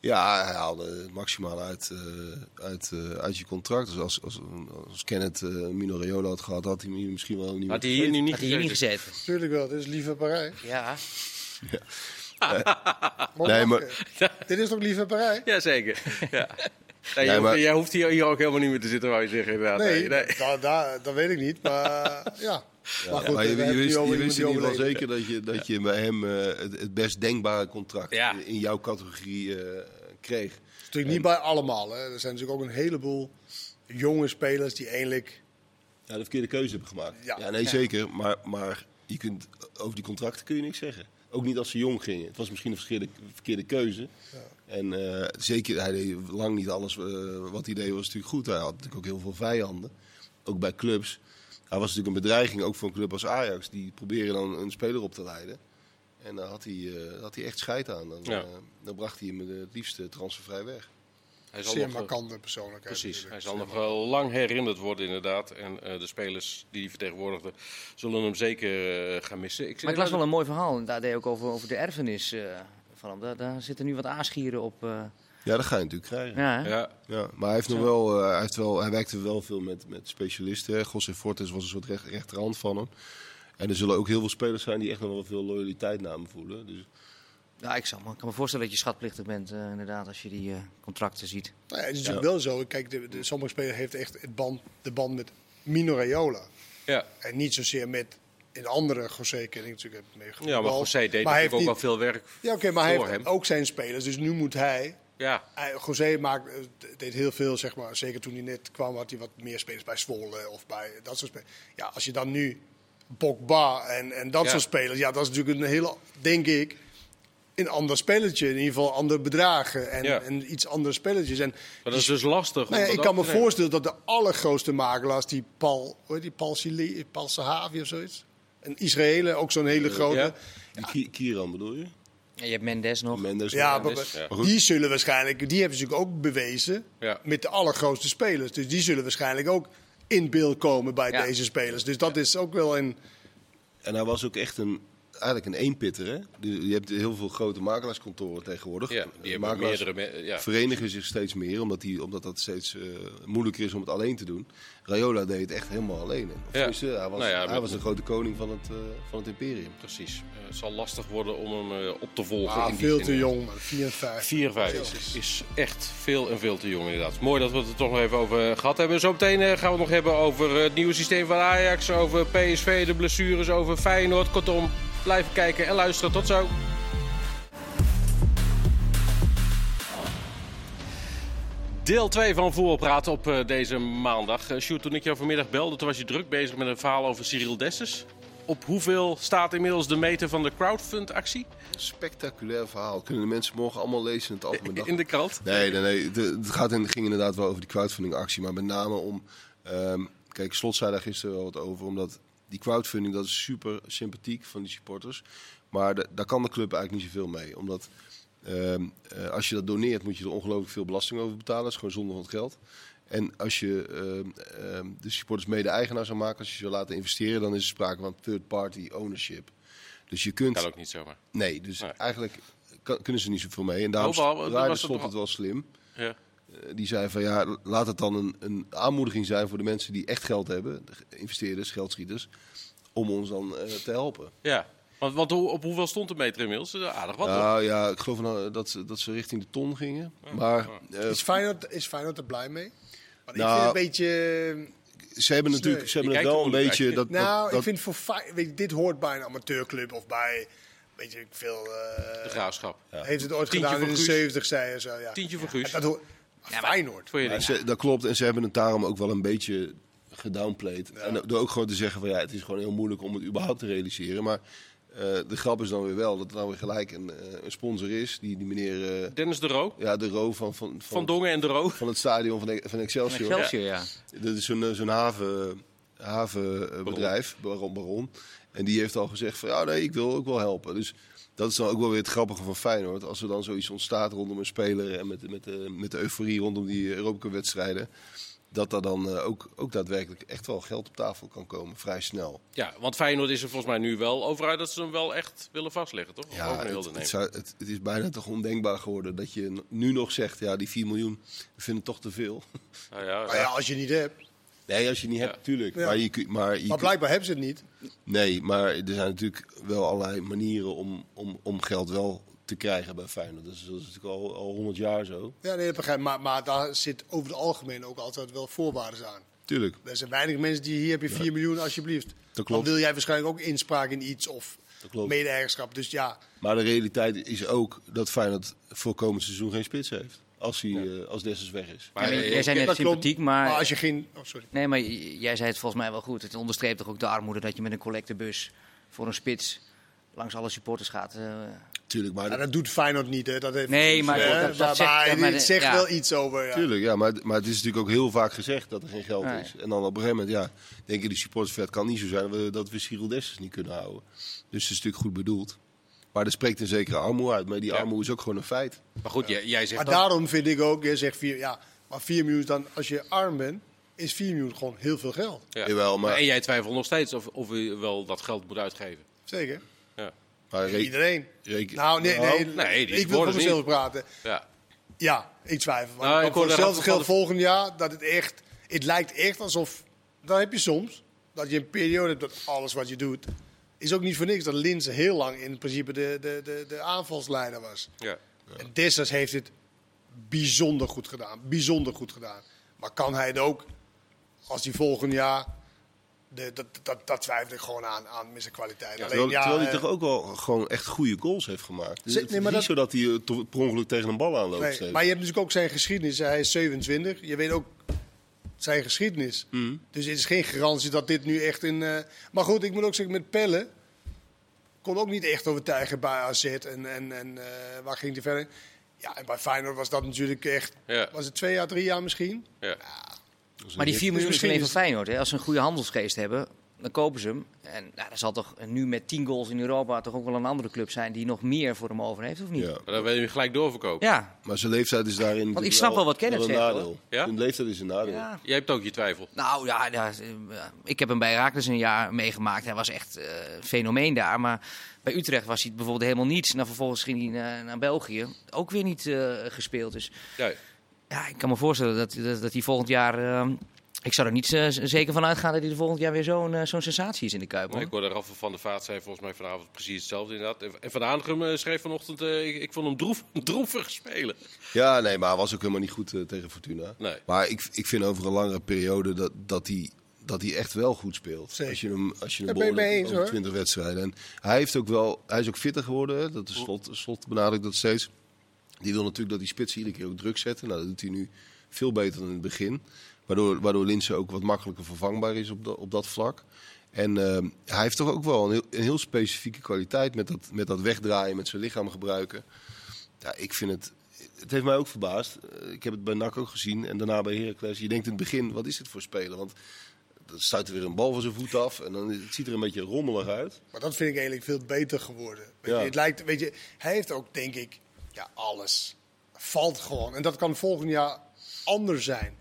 Ja, hij haalde het maximaal uit, eh, uit, eh, uit je contract. Dus als, als, als Kenneth eh Mino Raiola had gehad, had hij hem misschien wel niet Had meer hij hier nu niet Had hij hier niet. Tuurlijk wel, dit is liefhebberij. Ja. Moet Nee, lachen. Dit is toch liefhebberij? Jazeker. ja. Nee, Nee, jij, maar- hoeft, jij hoeft hier, hier ook helemaal niet meer te zitten, wou je zeggen. Inderdaad. Nee, Nee, nee. Dat, dat, dat weet ik niet. Maar ja. Maar goed, maar je, wist, je wist in ieder geval zeker dat je, dat je bij hem eh, het, het best denkbare contract Ja. in jouw categorie eh, kreeg. is. Natuurlijk niet bij allemaal. Hè. Er zijn natuurlijk ook een heleboel jonge spelers die eigenlijk... Ja, de verkeerde keuze hebben gemaakt. Ja. Ja, nee, Ja. zeker. Maar, maar je kunt, over die contracten kun je niks zeggen. Ook niet als ze jong gingen. Het was misschien een verkeerde, verkeerde keuze. En eh, zeker, hij deed lang niet alles eh, wat hij deed was natuurlijk goed. Hij had natuurlijk ook heel veel vijanden. Ook bij clubs. Hij was natuurlijk een bedreiging, ook voor een club als Ajax. Die proberen dan een speler op te leiden. En dan had hij, eh, had hij echt scheid aan. Dan, Ja. eh, dan bracht hij hem het liefst transfervrij weg. Hij zal Zeer nog, markante persoonlijkheid. Precies, hij zal Zeer nog wel lang herinnerd worden inderdaad. En eh, de spelers die hij vertegenwoordigde zullen hem zeker gaan missen. Ik Maar het was wel een mooi verhaal. En daar deed ook over, over de erfenis eh, van hem. Daar, daar zitten nu wat aanschieren op. eh, Ja, dat ga je natuurlijk krijgen. ja? Ja, Ja, maar hij, heeft nog wel, eh, hij, heeft wel, hij werkte wel veel met, met specialisten. José Fortes was een soort recht, rechterhand van hem. En er zullen ook heel veel spelers zijn die echt nog wel veel loyaliteit naar hem voelen. Dus Ja, ik, zal, me- ik kan me voorstellen dat je schatplichtig bent, eh, inderdaad, als je die eh, contracten ziet. Nou ja, het is natuurlijk wel zo. Kijk, de, de, sommige spelers heeft echt het band, de band met Mino Raiola. ja. En niet zozeer met een andere José ken ik natuurlijk mee ja maar. José deed Maar natuurlijk ook heeft al veel werk niet- Ja, oké, maar hij heeft hem. ook zijn spelers. Dus nu moet hij... Ja, hij José maakt, eh, deed heel veel, zeg maar. Zeker toen hij net kwam, had hij wat meer spelers bij Zwolle of bij dat soort spelers. Ja, als je dan nu Pogba en, en dat Ja. soort spelers... Ja, dat is natuurlijk een hele, denk ik, een ander spelletje. In ieder geval andere bedragen en, Ja. en iets andere spelletjes. En maar dat is dus lastig. nou ja, ik kan me voorstellen dat de allergrootste makelaars, die Paul, hoe heet die Paul, Sili, Paul Sahavi of zoiets, een Israële, ook zo'n hele grote. ja. Ja, die Ki- Kieran bedoel je? En je hebt Mendes nog. Mendes. maar, Mendes, maar- ja. die zullen waarschijnlijk, die hebben ze natuurlijk ook bewezen Ja. met de allergrootste spelers. Dus die zullen waarschijnlijk ook in beeld komen bij Ja. deze spelers. Dus dat is ook wel een. En hij was ook echt een, eigenlijk een eenpitter. Hè? Je je hebt heel veel grote makelaarskantoren tegenwoordig. Ja, die hebben Makelaars meerdere... me- Ja. verenigen zich steeds meer, omdat, die, omdat dat steeds eh, moeilijker is om het alleen te doen. Rayola deed het echt helemaal alleen. Of Ja. hij was, Nou ja, hij was de grote koning van het, eh, van het imperium. Precies. Eh, het zal lastig worden om hem eh, op te volgen. Ah, in veel te jong, man. 54. 54 is echt veel en veel te jong inderdaad. Mooi dat we het er toch nog even over gehad hebben. Zometeen gaan we het nog hebben over het nieuwe systeem van Ajax, over PSV, de blessures, over Feyenoord. Kortom, blijven kijken en luisteren. Tot zo. Deel 2 van Voetbalpraat op eh, deze maandag. Uh, Sjoerd, toen ik jou vanmiddag belde, toen was je druk bezig met een verhaal over Cyril Dessus. Op hoeveel staat inmiddels de meter van de crowdfund-actie Spectaculair verhaal. Kunnen de mensen morgen allemaal lezen in het algemeen dag. in de krant? Nee, nee, het gaat in, ging inderdaad wel over die crowdfunding actie. Maar met name om... ehm, kijk, Slot zei daar gisteren wel wat over. Omdat die crowdfunding, dat is super sympathiek van die supporters. Maar de- daar kan de club eigenlijk niet zoveel mee. Omdat ehm, eh, als je dat doneert, moet je er ongelooflijk veel belasting over betalen. Dat is gewoon zonde van het geld. En als je ehm, ehm, de supporters mede-eigenaar zou maken, als je ze zou laten investeren, dan is er sprake van third-party ownership. Dus je kunt... Kan ook niet zomaar. Nee, dus Nee. eigenlijk kan- kunnen ze niet zoveel mee. En daarom was het toch- het wel slim. Ja. Eh, Die zei van ja, laat het dan een, een aanmoediging zijn voor de mensen die echt geld hebben, de investeerders, geldschieters, om ons dan eh, te helpen. Ja, want, want hoe- op hoeveel stond de meter inmiddels? Eh, Aardig wat, toch? Nou ja, ik geloof nou dat, ze- dat ze richting de ton gingen. Maar eh, Is Feyenoord, is Feyenoord er blij mee? Want Nou, ik vind een beetje... ze hebben natuurlijk ze hebben het wel een beetje... uit. Dat, Nou, dat, ik vind voor Fey- weet je, dit hoort bij een amateurclub of bij, weet je veel, eh, De graafschap. heeft het ooit Tientje gedaan in voor de Guus. 70 zei je zo. Ja. Tientje voor Guus. Dat hoort, Feyenoord. Voor Ja, ding. ze- dat klopt. En ze hebben het daarom ook wel een beetje gedownplayed. En door ook gewoon te zeggen van ja, het is gewoon heel moeilijk om het überhaupt te realiseren. Maar eh, de grap is dan weer wel dat er nou weer gelijk een, eh, een sponsor is. Die, die meneer, eh, Dennis de Roo. ja, de Roo van, van, Van van, Dongen en de Roo. van het stadion van, van Excelsior. Excelsior, ja. Dat is zo'n zo'n haven, havenbedrijf, Baron. Baron. En die heeft al gezegd van ja, nee, ik wil ook wel helpen. Dus dat is dan ook wel weer het grappige van Feyenoord. Als er dan zoiets ontstaat rondom een speler en met, met, de, met de euforie rondom die Europa-wedstrijden. Dat daar dan eh, ook, ook daadwerkelijk echt wel geld op tafel kan komen, vrij snel. Ja, want Feyenoord is er volgens mij nu wel over uit dat ze hem wel echt willen vastleggen, toch? Ja, ook het, het, zou- het, het is bijna toch ondenkbaar geworden dat je nu nog zegt, ja, die 4 miljoen, we vinden het toch te veel. Nou ja, Maar ja, als je niet hebt. Nee, als je het niet hebt, Ja. natuurlijk. Ja. Maar, je, maar, je Maar kun- blijkbaar hebben ze het niet. Nee, maar er zijn natuurlijk wel allerlei manieren om, om, om geld wel te krijgen bij Feyenoord. Dat is, dat is natuurlijk al, al 100 jaar zo. Ja, nee, dat begrijp ik. Maar, maar daar zit over het algemeen ook altijd wel voorwaarden aan. Tuurlijk. Er zijn weinig mensen die hier heb je 4 miljoen alsjeblieft. klopt. Dan wil jij waarschijnlijk ook inspraak in iets of Dat mede-eigenschap. Dus ja, Maar de realiteit is ook dat Feyenoord voor komend seizoen geen spits heeft. Als, hij, eh, als Dessers weg is. Maar, Ja, maar jij zei net sympathiek, maar... maar als je geen... Oh, sorry. Nee, maar jij zei het volgens mij wel goed. Het onderstreept toch ook de armoede dat je met een collectebus voor een spits langs alle supporters gaat. eh, Tuurlijk, maar, Ja, dat doet Feyenoord niet, hè? Dat heeft Nee, maar hè? dat- zegt- maar ja, maar het zegt ja. wel iets over. Ja. tuurlijk, ja, maar, maar het is natuurlijk ook heel vaak gezegd dat er geen geld Nee. is. En dan op een gegeven moment, ja, denken die supporters, het kan niet zo zijn dat we, dat we Cyril Dessers niet kunnen houden. Dus het is natuurlijk goed bedoeld. Maar er spreekt een zekere armoede uit. Maar die Ja. armoede is ook gewoon een feit. Maar goed, jij, jij zegt Maar dat. daarom vind ik ook, je zegt vier, ja, maar 4 miljoen dan, als je arm bent, is 4 miljoen gewoon heel veel geld. Ja. Jawel, maar- En jij twijfelt nog steeds of, of je wel dat geld moet uitgeven. Zeker. Ja. Maar re- Iedereen. reken- Nou, nee, nee, nee, die ik wil voor mezelf praten. Ja. Ja, ik twijfel. Want Nou, ik voor hetzelfde geld de- volgend jaar, dat het echt, het lijkt echt alsof, dat heb je soms, dat je een periode hebt dat alles wat je doet, is ook niet voor niks dat Linse heel lang in principe de, de, de, de aanvalsleider was. Ja. En Dessers heeft het bijzonder goed gedaan. Bijzonder goed gedaan. Maar kan hij het ook als hij volgend jaar. De, dat, dat, dat twijfel ik gewoon aan, aan met zijn kwaliteit. Alleen, Terwijl, ja, terwijl hij eh, toch ook wel gewoon echt goede goals heeft gemaakt. Dus het is maar niet dat- zo dat hij eh, per ongeluk tegen een bal aanloopt. nee, maar je hebt natuurlijk ook zijn geschiedenis. Hij is 27. Je weet ook zijn geschiedenis. Mhm. Dus het is geen garantie dat dit nu echt een. eh, Maar goed, ik moet ook zeggen, met Pelle. Kon ook niet echt overtuigen bij AZ. En, en, en eh, waar ging hij verder? Ja, en bij Feyenoord was dat natuurlijk echt. Ja. Was het twee jaar, drie jaar misschien? Ja. Maar die een 4 miljoen is misschien alleen van Feyenoord. Hè. Als ze een goede handelsgeest hebben, dan kopen ze hem. En nou, er zal toch nu met 10 goals in Europa toch ook wel een andere club zijn die nog meer voor hem over heeft, of niet? Ja. Maar dan wil je hem gelijk doorverkopen. Ja. Maar zijn leeftijd is daarin. natuurlijk ik snap wel wat Kenneth een zegt, nadeel. hoor. Ja? Zijn leeftijd is een nadeel. ja. Jij hebt ook je twijfel. Nou ja, ja, ik heb hem bij Raakles een jaar meegemaakt. Hij was echt een fenomeen daar. Maar bij Utrecht was hij bijvoorbeeld helemaal niets. Nou, vervolgens ging hij naar, naar België. Ook weer niet eh, gespeeld. Dus Ja. ja, ik kan me voorstellen dat, dat, dat hij volgend jaar... eh, ik zou er niet eh, zeker van uitgaan dat hij er volgend jaar weer zo'n eh, zo'n sensatie is in de Kuip. Hoor. ik hoorde Rafa van der Vaart zei volgens mij vanavond precies hetzelfde inderdaad. En- En Van Aanigem eh, schreef vanochtend, ik, ik vond hem droef, droevig spelen. Ja, nee, maar hij was ook helemaal niet goed tegen Fortuna. Nee. Maar ik, ik vind over een langere periode dat, dat, hij, dat hij echt wel goed speelt. Zeker. Als je hem, als je hem Daar ben ik mee beoordeelt eens, over hoor. 20 wedstrijden. En hij, heeft ook wel, hij is ook fitter geworden. hè. Dat is slot, slot benadrukt dat steeds. Die wil natuurlijk dat die spits iedere keer ook druk zetten. Nou, dat doet hij nu veel beter dan in het begin. Waardoor, waardoor Linse ook wat makkelijker vervangbaar is op, dat op dat vlak. En ehm, hij heeft toch ook wel een heel, een heel specifieke kwaliteit met dat, met dat wegdraaien, met zijn lichaam gebruiken. Ja, ik vind het. Het heeft mij ook verbaasd. Eh, Ik heb het bij NAC ook gezien en daarna bij Heracles. Je denkt in het begin, wat is dit voor speler? Want dan stuit er weer een bal van zijn voet af en dan het ziet er een beetje rommelig uit. Maar dat vind ik eigenlijk veel beter geworden. Weet Ja. je, het lijkt, weet je, hij heeft ook, denk ik, ja, alles. Valt gewoon. En dat kan volgend jaar anders zijn.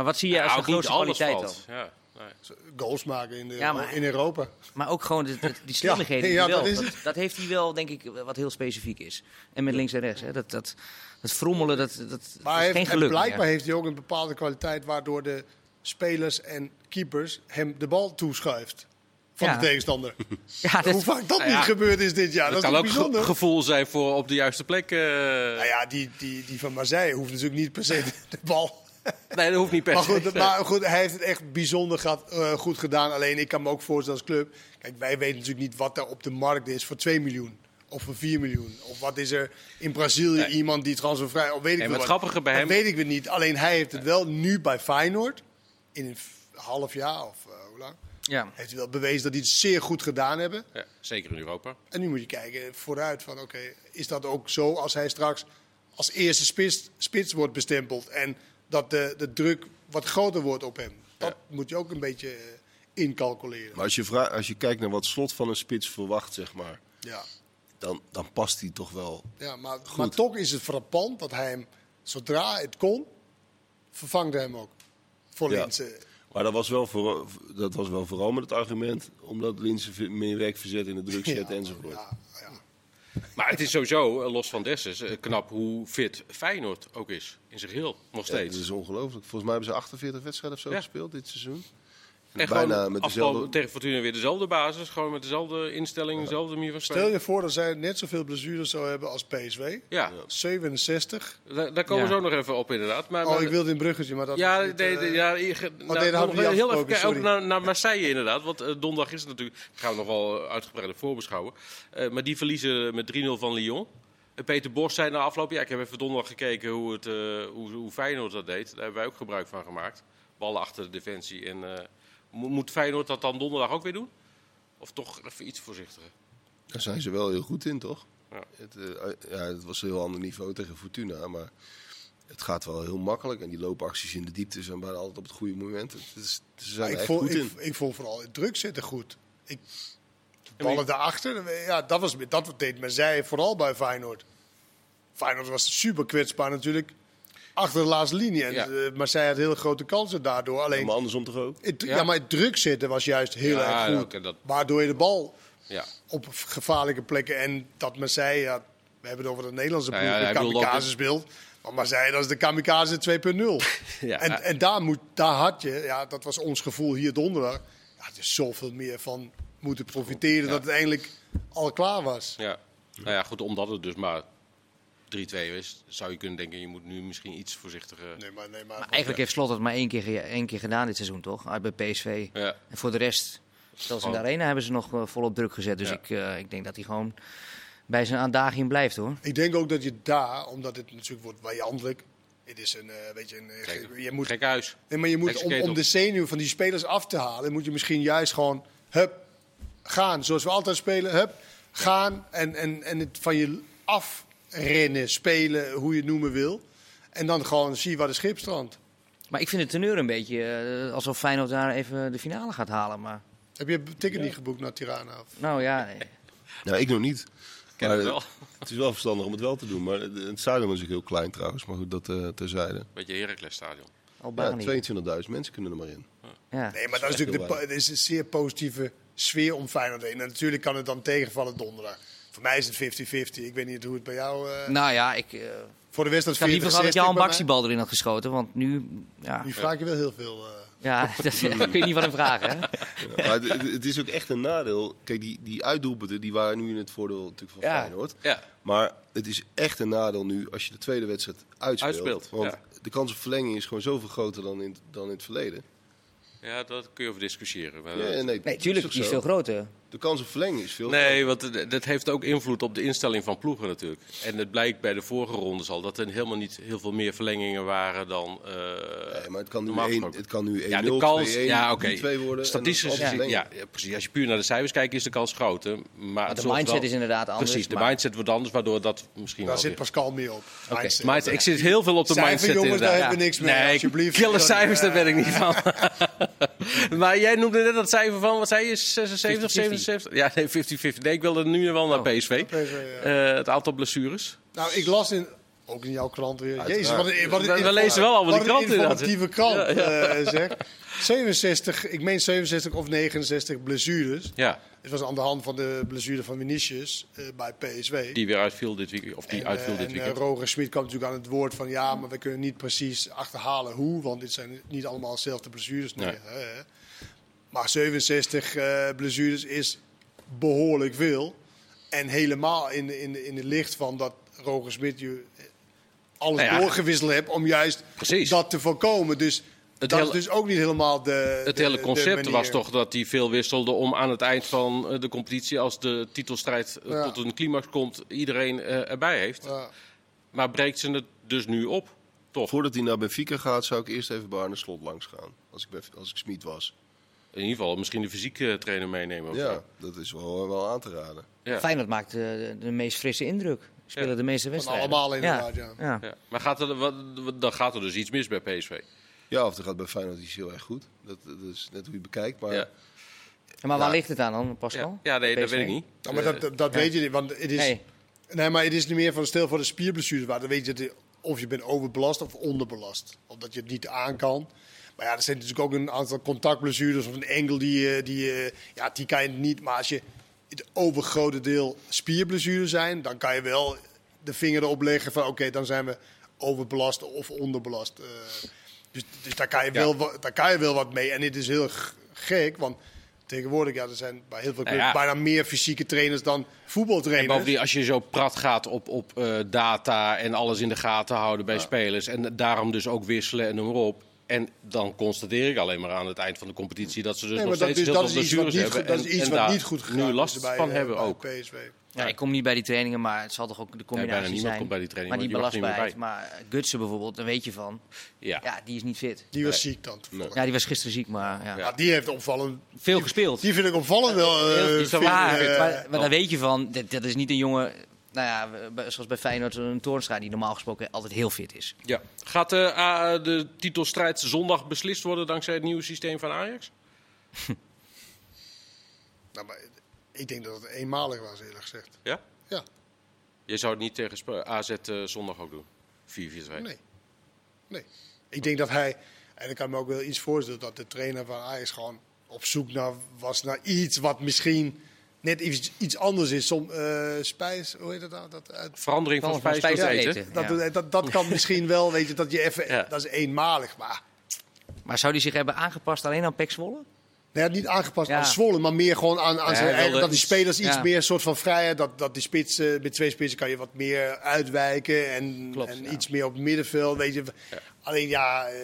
Maar wat zie je als de grootste kwaliteit dan? Ja, nee. Goals maken in, de, Ja, maar- in Europa. Maar ook gewoon de, de- die slimmigheden. die ja, wel. dat heeft hij wel, denk ik, wat heel specifiek is. En met links en rechts. Hè. Dat, dat, dat frommelen, dat, dat Maar is geen heeft, en geluk blijkbaar meer. heeft hij ook een bepaalde kwaliteit waardoor de spelers en keepers hem de bal toeschuift. Van Ja. de tegenstander. Ja, dat, Hoe vaak dat Nou ja, niet gebeurd is dit jaar. dat Dat, kan is ook ge- bijzonder? gevoel zijn voor op de juiste plek. eh. Nou ja, die, die, die van Marseille hoeft natuurlijk niet per se de, de bal. Nee, dat hoeft niet per Maar se. goed, maar goed, hij heeft het echt bijzonder gehad, eh, goed gedaan. Alleen ik kan me ook voorstellen als club. Kijk, wij weten natuurlijk niet wat er op de markt is voor 2 miljoen. Of voor 4 miljoen. Of wat is er in Brazilië Nee. iemand die transfervrij... Of weet ik maar het wat. grappige bij Dat hem- weet ik weer niet. Alleen hij heeft het wel nu bij Feyenoord. In een half jaar of eh, hoe lang. ja. Heeft hij wel bewezen dat hij het zeer goed gedaan hebben. Ja, zeker in Europa. En nu moet je kijken vooruit van oké, is dat ook zo als hij straks als eerste spits, spits wordt bestempeld en dat de, de druk wat groter wordt op hem. Dat moet je ook een beetje eh, incalculeren. Maar als je, vraagt, als je kijkt naar wat slot van een spits verwacht, zeg maar, Ja, dan, dan past hij toch wel. ja maar, maar toch is het frappant dat hij hem, zodra het kon, vervangt hij hem ook. Voor Ja. Linse. Maar dat was, wel voor, dat was wel vooral met het argument omdat Linse meer werk verzet in de druk zet Ja, enzovoort. Ja. Maar het is sowieso, eh, los van Dessers, eh, knap hoe fit Feyenoord ook is. In zijn geheel, nog Ja, steeds. dat is ongelooflijk. Volgens mij hebben ze 48 wedstrijden of zo Ja. gespeeld dit seizoen. En bijna gewoon met dezelfde... tegen Fortuna weer dezelfde basis. Gewoon met dezelfde instelling, dezelfde manier van Stel spelen. je voor dat zij net zoveel blessures zou hebben als PSW. Ja, 67. daar, daar komen we zo nog even op inderdaad. Maar, Oh, maar- ik wilde in bruggetje, maar dat Ja, niet, nee, eh, ja, nou, nee, dat hadden nog we niet heel even kijken ook naar, naar Marseille inderdaad. Want eh, donderdag is het natuurlijk, gaan we nog wel uitgebreider voorbeschouwen. Eh, maar die verliezen met 3-0 van Lyon. Eh, Peter Bos zei na afloop, ja, ik heb even donderdag gekeken hoe, het, eh, hoe, hoe Feyenoord dat deed. Daar hebben wij ook gebruik van gemaakt. Ballen achter de defensie. En, eh, moet Feyenoord dat dan donderdag ook weer doen? Of toch even iets voorzichtiger? Daar zijn ze wel heel goed in, toch? Ja. Het, eh, ja, het was een heel ander niveau tegen Fortuna, maar het gaat wel heel makkelijk. En die loopacties in de diepte zijn bijna altijd op het goede moment. Het is, ze zijn ik, echt vond, goed ik, in. ik vond vooral het druk zitten goed. Ik, de ballen daarachter, ja, dat, was, dat deed men zij vooral bij Feyenoord. Feyenoord was super kwetsbaar natuurlijk achter de laatste linie. En, Ja. eh, maar zij had hele grote kansen daardoor. Alleen, Maar andersom toch ook? het, Ja. ja. maar het druk zitten was juist heel Ja, erg goed. dat- Waardoor je de bal Ja. op gevaarlijke plekken. En dat Marseille, ja, we hebben het over de Nederlandse Ja, ploeg, ja, kamikaze speelt. Maar Marseille, dat is de kamikaze 2.0. Ja, en ja. en daar, moet, daar had je, ja, dat was ons gevoel hier donderdag. Ja, het is zoveel meer van moeten profiteren dat het eigenlijk al klaar was. Ja. Nou ja, goed, omdat het dus maar 3-2 is, zou je kunnen denken, je moet nu misschien iets voorzichtiger... Nee, maar, nee, maar, Maar eigenlijk heeft Slot het maar één keer, één keer gedaan dit seizoen, toch? Uit bij PSV. Ja. En voor de rest, zelfs in de arena hebben ze nog eh, volop druk gezet. Dus Ja. ik, eh, ik denk dat hij gewoon bij zijn aandaging blijft, hoor. Ik denk ook dat je daar, omdat het natuurlijk wordt vijandelijk. Het is een, eh, weet je, een, eh, Gek, je moet, gek huis. nee, maar je moet om, om de zenuw van die spelers af te halen, moet je misschien juist gewoon, hup, gaan. Zoals we altijd spelen, hup, gaan en, en, en het van je afrennen, spelen, hoe je het noemen wil. En dan gewoon zie waar de schip strandt. Maar ik vind het teneur een beetje eh, alsof Feyenoord daar even de finale gaat halen. Maar Heb je een ticket niet geboekt naar Tirana? Of? nou ja, Nou, ik nog niet. Ken Maar, het wel. Het is wel verstandig om het wel te doen. Maar het stadion is ook heel klein trouwens. Maar goed, dat eh, terzijde. Beetje Heracles stadion. Ja, 22.000 mensen kunnen er maar in. Ja. Nee, maar dat is natuurlijk de, het is een zeer positieve sfeer om Feyenoord heen. En natuurlijk kan het dan tegenvallen donderdag. Voor mij is het 50-50. Ik weet niet hoe het bij jou... eh, Nou ja, ik, eh, voor de wedstrijd ik had liever 40 gehad dat Jan 60 bij Baks die bal erin had geschoten. Want nu, ja. Nu vraag je wel heel veel. eh. ja dat kun je niet van hem vragen. Hè? Ja, maar het, het is ook echt een nadeel. Kijk, die, die uitdoelpunten die waren nu in het voordeel natuurlijk van Ja. Feyenoord. Ja, Maar het is echt een nadeel nu als je de tweede wedstrijd uitspeelt. Uitspeelt, want ja. de kans op verlenging is gewoon zoveel groter dan in, dan in het verleden. ja daar kun je over discussiëren. Maar Ja, dat- nee, Nee, dat tuurlijk, ook die is zo. veel groter. De kans op verlenging is veel Nee, want dat heeft ook invloed op de instelling van ploegen natuurlijk. En het blijkt bij de vorige rondes al dat er helemaal niet heel veel meer verlengingen waren dan... eh. Nee, maar het kan nu normaal 1 gesproken. het kan nu 1-0, Ja, de kans, 2-1, ja, oké. 3-2 worden. Statistisch gezien, verlenging. ja, ja, precies. Als je puur naar de cijfers kijkt, is de kans groter. Maar, de mindset wel- is inderdaad anders. Precies, de maar- mindset wordt anders, waardoor dat misschien Daar wel zit weer- Pascal mee op. Oké, Mindset. mindset. Ik zit heel veel op de Cijfer, mindset jongens, daar inderdaad. hebben we niks mee, Nee, alsjeblieft. kille cijfers, daar ben ik niet van. maar jij noemde net dat cijfer van, wat zei je, 76, 50-50. 77? Ja, nee, 50-50. Nee, ik wilde nu wel naar Oh. PSV. PSV, ja. Eh, het aantal blessures. Nou, ik las in... Ook in jouw krant weer. Uiteraard. Jezus, wat een, wat een We- lezen wel allemaal die wat een krant inderdaad, informatieve krant, eh, zeg. 67, ik meen 67 of 69 blessures. Ja, Het was aan de hand van de blessure van Vinicius eh, bij PSV. die weer uitviel dit weekend. Of die En, uitviel dit en, weekend. eh, Roger Smit kwam natuurlijk aan het woord van ja, maar we kunnen niet precies achterhalen hoe, want dit zijn niet allemaal dezelfde blessures. Nee, Nee. Maar 67 eh blessures is behoorlijk veel. En helemaal in, in, in het licht van dat Roger Smit je eh, alles Nou ja. doorgewisseld hebt om juist Precies. dat te voorkomen. Dus Het dat hele- is dus ook niet helemaal de. Het de- hele concept was toch dat hij veel wisselde om aan het eind van eh, de competitie, als de titelstrijd Ja. tot een climax komt, iedereen eh, erbij heeft. Ja. Maar breekt ze het dus nu op? Toch? Voordat hij naar Benfica gaat, zou ik eerst even bij Arne Slot langs gaan. Als ik, als ik Smit was. In ieder geval misschien de fysieke trainer meenemen. Of Ja, zo. dat is wel, wel aan te raden. Ja. Feyenoord maakt eh, de, de meest frisse indruk. Spelen Ja. de meeste Van wedstrijden. allemaal inderdaad, ja. ja. Ja. Maar gaat er, wat, wat- dan gaat er dus iets mis bij PSV. Ja, of er gaat bij Feyenoord iets heel erg goed. Dat, dat is net hoe je het bekijkt. Maar Ja. Maar waar Ja. ligt het aan dan, Pascal? Ja, ja nee, dat weet ik niet. Nou, maar dat, dat, dat weet je niet, want het is... Nee. Nee, maar het is niet meer van stel voor de spierblessures waar. Dan weet je dat je- of je bent overbelast of onderbelast. Of dat je het niet aan kan. Maar ja, er zijn natuurlijk ook een aantal contactblessures of een enkel die, eh, die eh, ja, die kan je niet. Maar als je het overgrote deel spierblessures zijn, dan kan je wel de vinger erop leggen van oké, dan zijn we overbelast of onderbelast. Eh, dus, dus daar, kan je wel, daar kan je wel wat mee. En dit is heel gek, want tegenwoordig ja, er zijn bij heel veel Nou ja. bijna meer fysieke trainers dan En voetbaltrainers. bovendien, als je zo prat gaat op, op data en alles in de gaten houden bij spelers. En daarom dus ook wisselen en noem maar op. En dan constateer ik alleen maar aan het eind van de competitie dat ze dus Nee, nog steeds is, heel veel is iets wat blessures niet hebben. goed, dat is en, iets wat niet goed gegaan nu is last bij, van eh, hebben bij ook. PSV. Ja, ik kom niet bij die trainingen, maar het zal toch ook de Ja, combinatie bijna niemand zijn. komt bij die training. maar die belastbaarheid. Maar Gutsen bijvoorbeeld, daar weet je van. Ja. Ja, die is niet fit. Die was ziek dan. Ja, die was gisteren ziek, maar ja. Ja. Ja, die heeft opvallend. veel gespeeld. Die vind ik opvallend wel. eh, eh, maar, maar daar weet je van, dat, dat is niet een jongen, nou ja, zoals bij Feyenoord, een Toornstra die normaal gesproken altijd heel fit is. Ja. Gaat de, de titelstrijd zondag beslist worden dankzij het nieuwe systeem van Ajax? nou, maar ik denk dat het eenmalig was, eerlijk gezegd. Ja? Ja, Je zou het niet tegen AZ eh, zondag ook doen? 4-4-2. nee. Nee. Ik denk dat hij, en ik kan me ook wel iets voorstellen, dat de trainer van Ajax gewoon op zoek naar, was naar iets wat misschien net iets, iets anders is. Som, eh, spijs, hoe heet dat nou? Dat, uit, Verandering van spijs tot spijs tot eten. eten. dat, Ja. dat, dat kan misschien wel, weet je, dat je even, Ja. dat is eenmalig. Maar Maar zou die zich hebben aangepast alleen aan Pek Zwolle? Nee, niet aangepast Ja. aan Zwolle, maar meer gewoon aan, aan Ja, zijn eigen, dat die spelers iets ja. meer soort van vrijheid, dat, dat die spits, eh, met twee spitsen kan je wat meer uitwijken en, Klopt, en ja. iets meer op het middenveld. Weet je. Alleen ja, eh,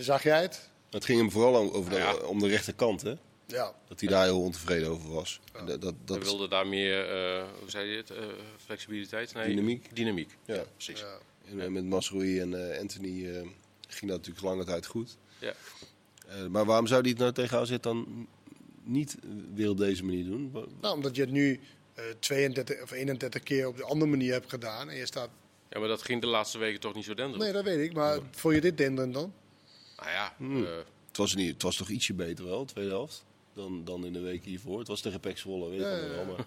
zag jij het? Het ging hem vooral over de, Ja. om de rechterkant, hè? Ja. Dat hij daar heel ontevreden over was. En Dat, dat, We dat, wilden daar meer, eh, hoe zei je het, Eh, flexibiliteit? Nee, Dynamiek. Dynamiek, ja, Ja. precies. Ja. en, eh, met Masroei en eh, Anthony eh, ging dat natuurlijk lange tijd goed. Ja. Eh, maar waarom zou hij het nou tegen AZ dan niet weer op deze manier doen? Nou, omdat je het nu eh 32 of 31 keer op de andere manier hebt gedaan en je staat. Ja, maar dat ging de laatste weken toch niet zo denderend? Nee, dat weet ik, maar vond je dit denderend dan? Nou ja, Hmm. eh, Het, was niet, het was toch ietsje beter wel, de tweede helft, dan, dan in de week hiervoor. Het was tegen Pek Zwolle, weet ik Ja, allemaal ja, wel. Maar,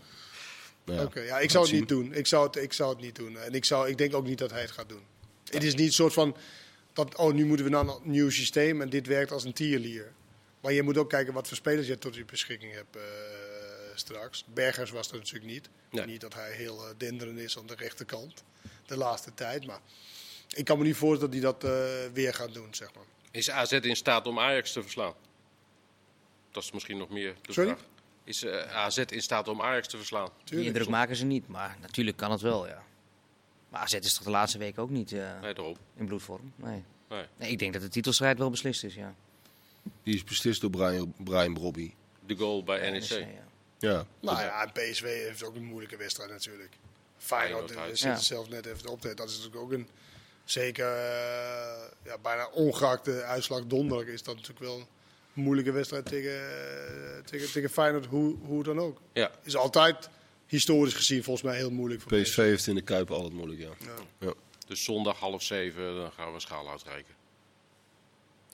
nou ja, Oké, ja, ik zou het zien. niet doen. Ik zou het, ik zou het niet doen. En ik, zou, ik denk ook niet dat hij het gaat doen. Het is niet een soort van, dat, oh, nu moeten we naar een nieuw systeem en dit werkt als een tierlier. Maar je moet ook kijken wat voor spelers je tot je beschikking hebt eh, straks. Bergers was er natuurlijk niet. Nee. Niet dat hij heel eh, denderend is aan de rechterkant de laatste tijd. Maar ik kan me niet voorstellen dat hij dat eh, weer gaat doen, zeg maar. is AZ in staat om Ajax te verslaan? Dat is misschien nog meer de Sorry? vraag. Is eh, AZ in staat om Ajax te verslaan? Die indruk maken ze niet, maar natuurlijk kan het wel, ja. Maar AZ is toch de laatste week ook niet eh, Nee, daarom. in bloedvorm? Nee. Nee. nee. Ik denk dat de titelstrijd wel beslist is, ja. Die is beslist door Brian, Brian Brobby. De goal bij NEC. NEC, ja. Ja, Nou ja, en PSV heeft ook een moeilijke wedstrijd natuurlijk. Feyenoord Feyenoord eh, zit Ja. zelf net even op. Dat is natuurlijk ook een zeker ja, bijna ongeachte uitslag donderdag is dat natuurlijk wel moeilijke wedstrijd tegen, eh, tegen, tegen Feyenoord, hoe, hoe dan ook. Ja. Is altijd historisch gezien volgens mij heel moeilijk voor PSV heeft in de Kuip altijd moeilijk, ja. Ja. ja. Dus zondag half zeven, dan gaan we schaal uitreiken.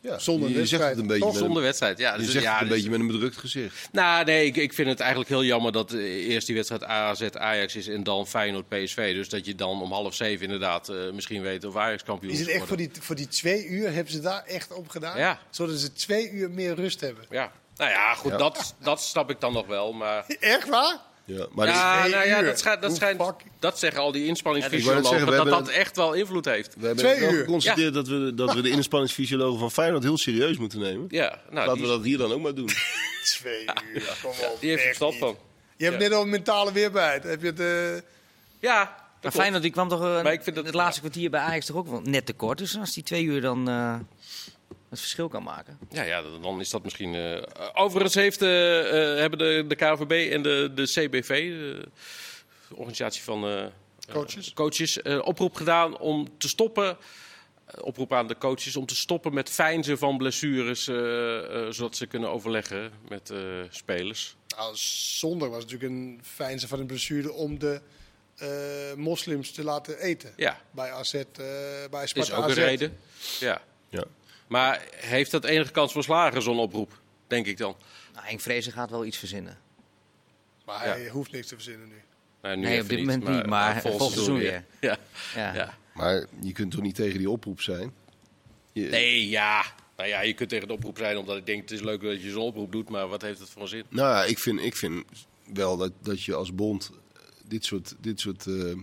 Ja. Zonder je, je zegt wedstrijd. het een beetje, met, zonder een, wedstrijd, ja. je dus- zegt ja, het een dus- beetje met een bedrukt gezicht. Nou, nee, ik, ik vind het eigenlijk heel jammer dat eh, eerst die wedstrijd AZ-Ajax is en dan Feyenoord-PSV. Dus dat je dan om half zeven inderdaad eh, misschien weet of Ajax kampioen Is het wordt. echt voor die, voor die twee uur, hebben ze daar echt op gedaan? Ja. Zodat ze twee uur meer rust hebben. Ja. Nou ja, goed, Ja. Dat, dat snap ik dan nog wel. Maar Echt waar? Ja, maar ja, nou ja, uur. dat, schijnt, dat, schijnt, dat zeggen al die inspanningsfysiologen, dat dat echt wel invloed heeft. we hebben Twee wel uur. geconstateerd dat, we, dat we de inspanningsfysiologen van Feyenoord heel serieus moeten nemen. Ja, nou, Laten we dat hier dan ook maar doen. Twee uur, kom op. die heeft er verstand van. Je hebt Ja. net al mentale weerbaarheid. Heb je het... eh, Ja, Maar. Feyenoord die kwam toch eh, Maar ik vind dat- het laatste kwartier bij Ajax toch ook wel net tekort. Dus als die twee uur dan eh, het verschil kan maken. Ja, ja, dan is dat misschien. eh, overigens heeft, eh, eh, hebben de, de KVB en de, de CBV, de organisatie van eh, Coaches. coaches oproep gedaan om te stoppen. oproep aan de coaches om te stoppen met fijnzen van blessures, zodat ze kunnen overleggen met eh, spelers. Nou, zondag was natuurlijk een fijnste van een blessure om de eh, moslims te laten eten. Ja, Bij AZ, eh bij is Sparta ook AZ. een reden. Ja. Ja. Maar heeft dat enige kans van slagen, zo'n oproep? Denk ik dan. Nou, Henk Vrezen gaat wel iets verzinnen. Maar hij hoeft niks te verzinnen nu. Nou, nu Nee, op dit moment niet, maar volgend seizoen Ja. Ja. Ja. Maar je kunt toch niet tegen die oproep zijn? Je- Nee, ja. Nou ja, je kunt tegen de oproep zijn omdat ik denk het is leuk dat je zo'n oproep doet, maar wat heeft het voor een zin? Nou ja, ik vind, ik vind wel dat, dat je als bond dit soort, dit soort eh,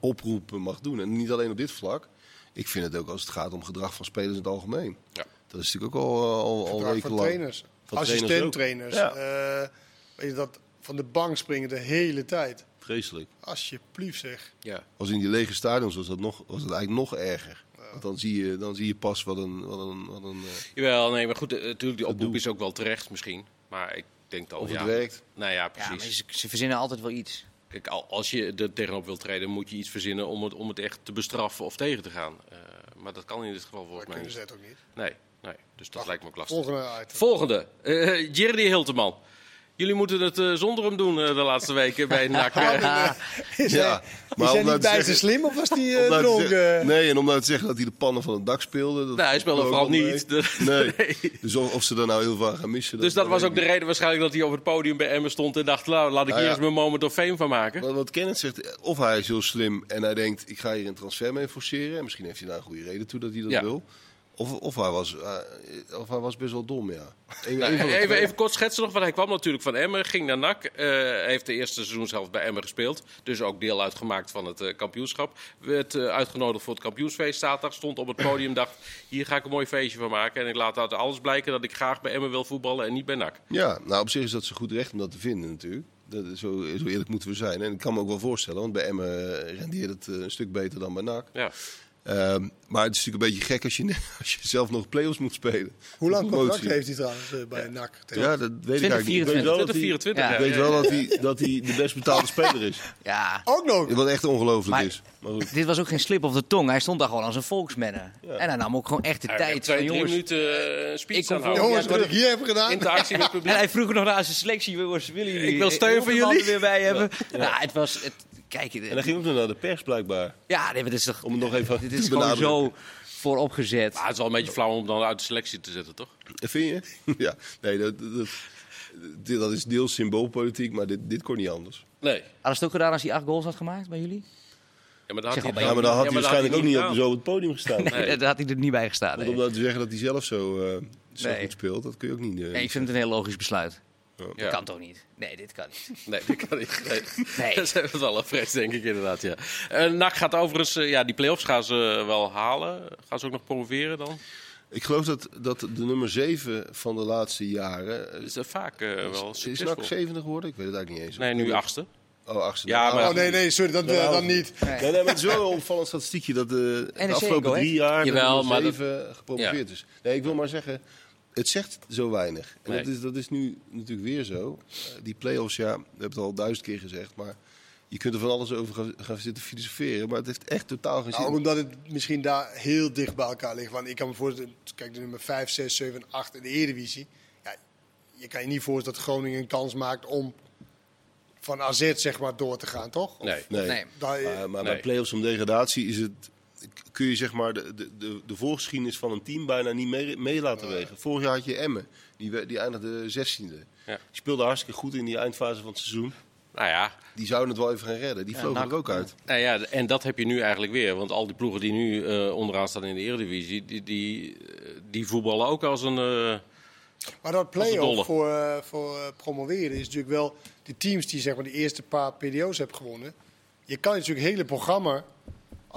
oproepen mag doen. En niet alleen op dit vlak. Ik vind het ook als het gaat om gedrag van spelers in het algemeen. Ja. Dat is natuurlijk ook al, al, al van trainers. Van Assistent-trainers. trainers Eh, weet je dat van de bank springen de hele tijd. Vreselijk. Alsjeblieft zeg. Ja. Als in die lege stadions was dat, nog, was dat eigenlijk nog erger. Want dan zie je, dan zie je pas wat een... Wat een, wat een eh, Jawel, nee, maar goed, eh, natuurlijk, die oproep is ook wel terecht misschien. Maar ik denk dan, of ja. het werkt. Nou ja, Ja, maar precies. ze, ze verzinnen altijd wel iets. Kijk, al- als je er tegenop wilt treden, moet je iets verzinnen om het, om het echt te bestraffen of tegen te gaan. Eh, maar dat kan in dit geval volgens mij kunnen ze het ook niet. Nee, nee. Dus dat lijkt me ook lastig. Volgende item. Volgende. eh Jerry Hilteman. Jullie moeten het eh, zonder hem doen eh, de laatste weken bij NAC. eh. Is Ja, hij, maar is hij niet te bij zeggen- ze slim of was hij uh, te dronken? nee, en om nou te zeggen dat hij de pannen van het dak speelde. Dat nou, hij speelde vooral niet. Nee. Dus of, of ze er nou heel veel aan gaan missen. Dus dat was ook de reden waarschijnlijk dat hij over het podium bij Emmen stond en dacht, nou, laat ik Nou hier ja. eens mijn moment of fame van maken. Wat, wat Kenneth zegt, of hij is heel slim en hij denkt, ik ga hier een transfer mee forceren. En misschien heeft hij daar een goede reden toe dat hij dat Ja. wil. Of, of, hij was, eh, of hij was best wel dom, ja. Een- Nou, een even, even kort schetsen nog, want hij kwam natuurlijk van Emmen, ging naar NAC. eh, heeft de eerste seizoen zelf bij Emmen gespeeld. Dus ook deel uitgemaakt van het eh, kampioenschap. Werd uitgenodigd voor het kampioensfeest zaterdag. Stond op het podium, dacht, hier ga ik een mooi feestje van maken. En ik laat uit alles blijken dat ik graag bij Emmen wil voetballen en niet bij NAC. Ja, nou op zich is dat zo goed recht om dat te vinden natuurlijk. Dat, is zo, zo eerlijk moeten we zijn. En ik kan me ook wel voorstellen, want bij Emmen eh, rendeert het een stuk beter dan bij NAC. Ja. Ehm, maar het is natuurlijk een beetje gek als je, als je zelf nog play-offs moet spelen. Hoe lang contract heeft hij trouwens eh, bij NAC? Ja, dat weet ik 20, eigenlijk niet. Ik weet wel dat hij, 2024. Ja. ik weet wel dat hij, dat hij de best betaalde speler is. Ja, Ook nog. Wat echt ongelooflijk is. Maar goed. dit was ook geen slip op de tong. Hij stond daar gewoon als een volksmanner. En hij nam ook gewoon echt de Hij tijd van twee, jongens. minuten eh, Ik speech aanhouden. Jongens, wat ik hier heb gedaan. Interactie met het En publiek. hij vroeg nog naar zijn selectie, jongens, willen jullie Ik wil steun van jullie. er weer bij hebben? Nou, het was, het, kijk, En dan ging nog naar de pers blijkbaar. ja, nee, maar dit is toch, Om het nog even dit te is gewoon zo vooropgezet. Maar het is wel een beetje flauw om dan uit de selectie te zetten, toch? Vind je? Ja. Nee, dat, dat, dat is deels symboolpolitiek, maar dit, dit kon niet anders. Nee. Ze het ook gedaan als hij acht goals had gemaakt bij jullie? Ja, maar dan had hij, Ja, maar dan had ja, hij waarschijnlijk ook niet op, zo op het podium gestaan. Nee, daar had hij er niet bij gestaan. Want Nee. om te zeggen dat hij zelf zo, eh, zo Nee. goed speelt, dat kun je ook niet. eh, Nee, ik vind het een heel logisch besluit. Ja. Dat kan toch niet? Nee, dit kan niet. Nee, dat kan niet. Nee. Nee. Dat is wel een vrees, denk ik inderdaad. Ja. Eh NAC gaat overigens, eh, ja, die play-offs gaan ze wel halen. Gaan ze ook nog promoveren dan? Ik geloof dat, dat de nummer 7 van de laatste jaren. eh, Dat is vaak eh, wel is succesvol. NAC 70 geworden? Ik weet het eigenlijk niet eens. Nee, nu achtste. Oh, achtste. Ja, maar- Oh nee, nee, sorry, dat, eh, dan niet. Nee, nee, maar het is wel een opvallend statistiekje dat de, de afgelopen drie jaar de Jawel, nummer maar dat- 7 gepromoveerd is. Nee, ik wil maar zeggen, het zegt zo weinig. En Nee. dat, is, dat is nu natuurlijk weer zo. Eh, die play-offs, ja, we hebben het al duizend keer gezegd, maar je kunt er van alles over gaan, gaan zitten filosoferen. Maar het heeft echt totaal geen zin. Nou, omdat het misschien daar heel dicht bij elkaar ligt. Want ik kan me voorstellen, kijk, de nummer 5, 6, 7 en 8 in de Eredivisie. Ja, je kan je niet voorstellen dat Groningen een kans maakt om van AZ zeg maar door te gaan, toch? Nee. nee. Nee. Daar, Maar, maar Nee. bij play-offs om degradatie is het, kun je zeg maar de, de, de, de voorgeschiedenis van een team bijna niet mee, mee laten wegen. Vorig jaar had je Emmen, die, we- die eindigde 16e. Ja. Die speelde hartstikke goed in die eindfase van het seizoen. Nou ja, Die zouden het wel even gaan redden. Die vlogen NAC. er ook uit. nou ja, en dat heb je nu eigenlijk weer. Want al die ploegen die nu eh, onderaan staan in de Eredivisie, die, die, eh, die voetballen ook als een... eh, Maar dat play-off voor, voor promoveren is natuurlijk wel die teams die zeg maar de eerste paar PDO's hebben gewonnen. Je kan natuurlijk het hele programma,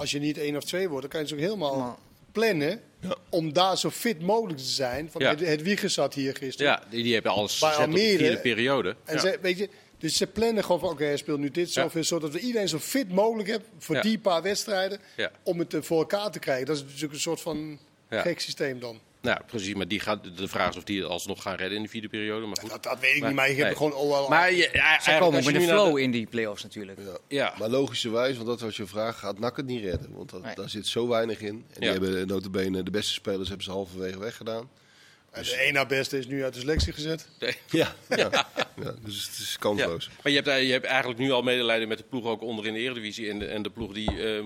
als je niet één of twee wordt, dan kan je natuurlijk helemaal Maar- plannen Ja. om daar zo fit mogelijk te zijn. Van Ja. het, Wiegen zat hier gisteren. ja, die, die hebben alles Bij gezet op de vierde periode. En Ja. ze, weet je, dus ze plannen gewoon van, oké, hij speelt nu dit Ja. zoveel, zodat we iedereen zo fit mogelijk hebben voor Ja. die paar wedstrijden, Ja. om het voor elkaar te krijgen. Dat is natuurlijk een soort van Ja. gek systeem dan. Nou, precies. Maar die gaat, de vraag is of die alsnog gaan redden in de vierde periode. Maar goed. Dat, dat weet ik Maar- niet, maar ik heb nee. gewoon al wel... Maar je, ja, Ze komen je met naar flow de- in die play-offs natuurlijk. Ja. Ja. Maar logischerwijs, want dat was je vraag, gaat NAC het niet redden. Want dat, Nee. daar zit zo weinig in. En die hebben notabene de beste spelers hebben ze halverwege weggedaan. En de na beste is nu uit de selectie gezet. Nee. Ja. ja. ja dus het is Ja. kansloos. Maar je hebt, je hebt eigenlijk nu al medelijden met de ploeg ook onder in de Eredivisie. En de, en de ploeg die eh,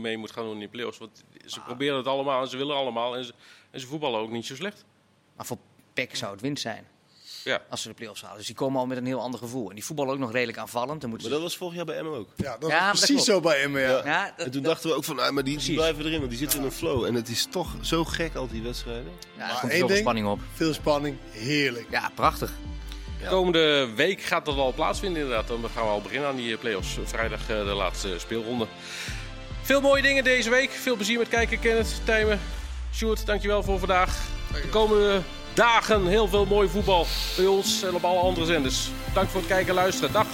mee moet gaan doen in de play-offs. Want ze proberen het allemaal en ze willen allemaal. En ze, en ze voetballen ook niet zo slecht. Maar voor PEC zou het winst zijn Ja. als ze de play-offs halen. Dus die komen al met een heel ander gevoel. En die voetballen ook nog redelijk aanvallend. Dan moeten Maar ze... dat was vorig jaar bij Emmen ook. Ja, dat Ja, dat precies zo bij Emmen, ja. Ja, dat, En toen dat- dachten we ook van, ah, maar die, blijven erin, want die zitten in een flow. En het is toch zo gek al die wedstrijden. ja, er Maar komt één zoveel ding- spanning op. Veel spanning, heerlijk. Ja, prachtig. Komende week gaat dat al plaatsvinden inderdaad. Dan gaan we al beginnen aan die play-offs. Vrijdag eh, de laatste speelronde. Veel mooie dingen deze week. Veel plezier met kijken, Kenneth, Tijmen, Sjoerd, dankjewel voor vandaag. De komende dagen heel veel mooi voetbal bij ons en op alle andere zenders. Dank voor het kijken en luisteren. Dag!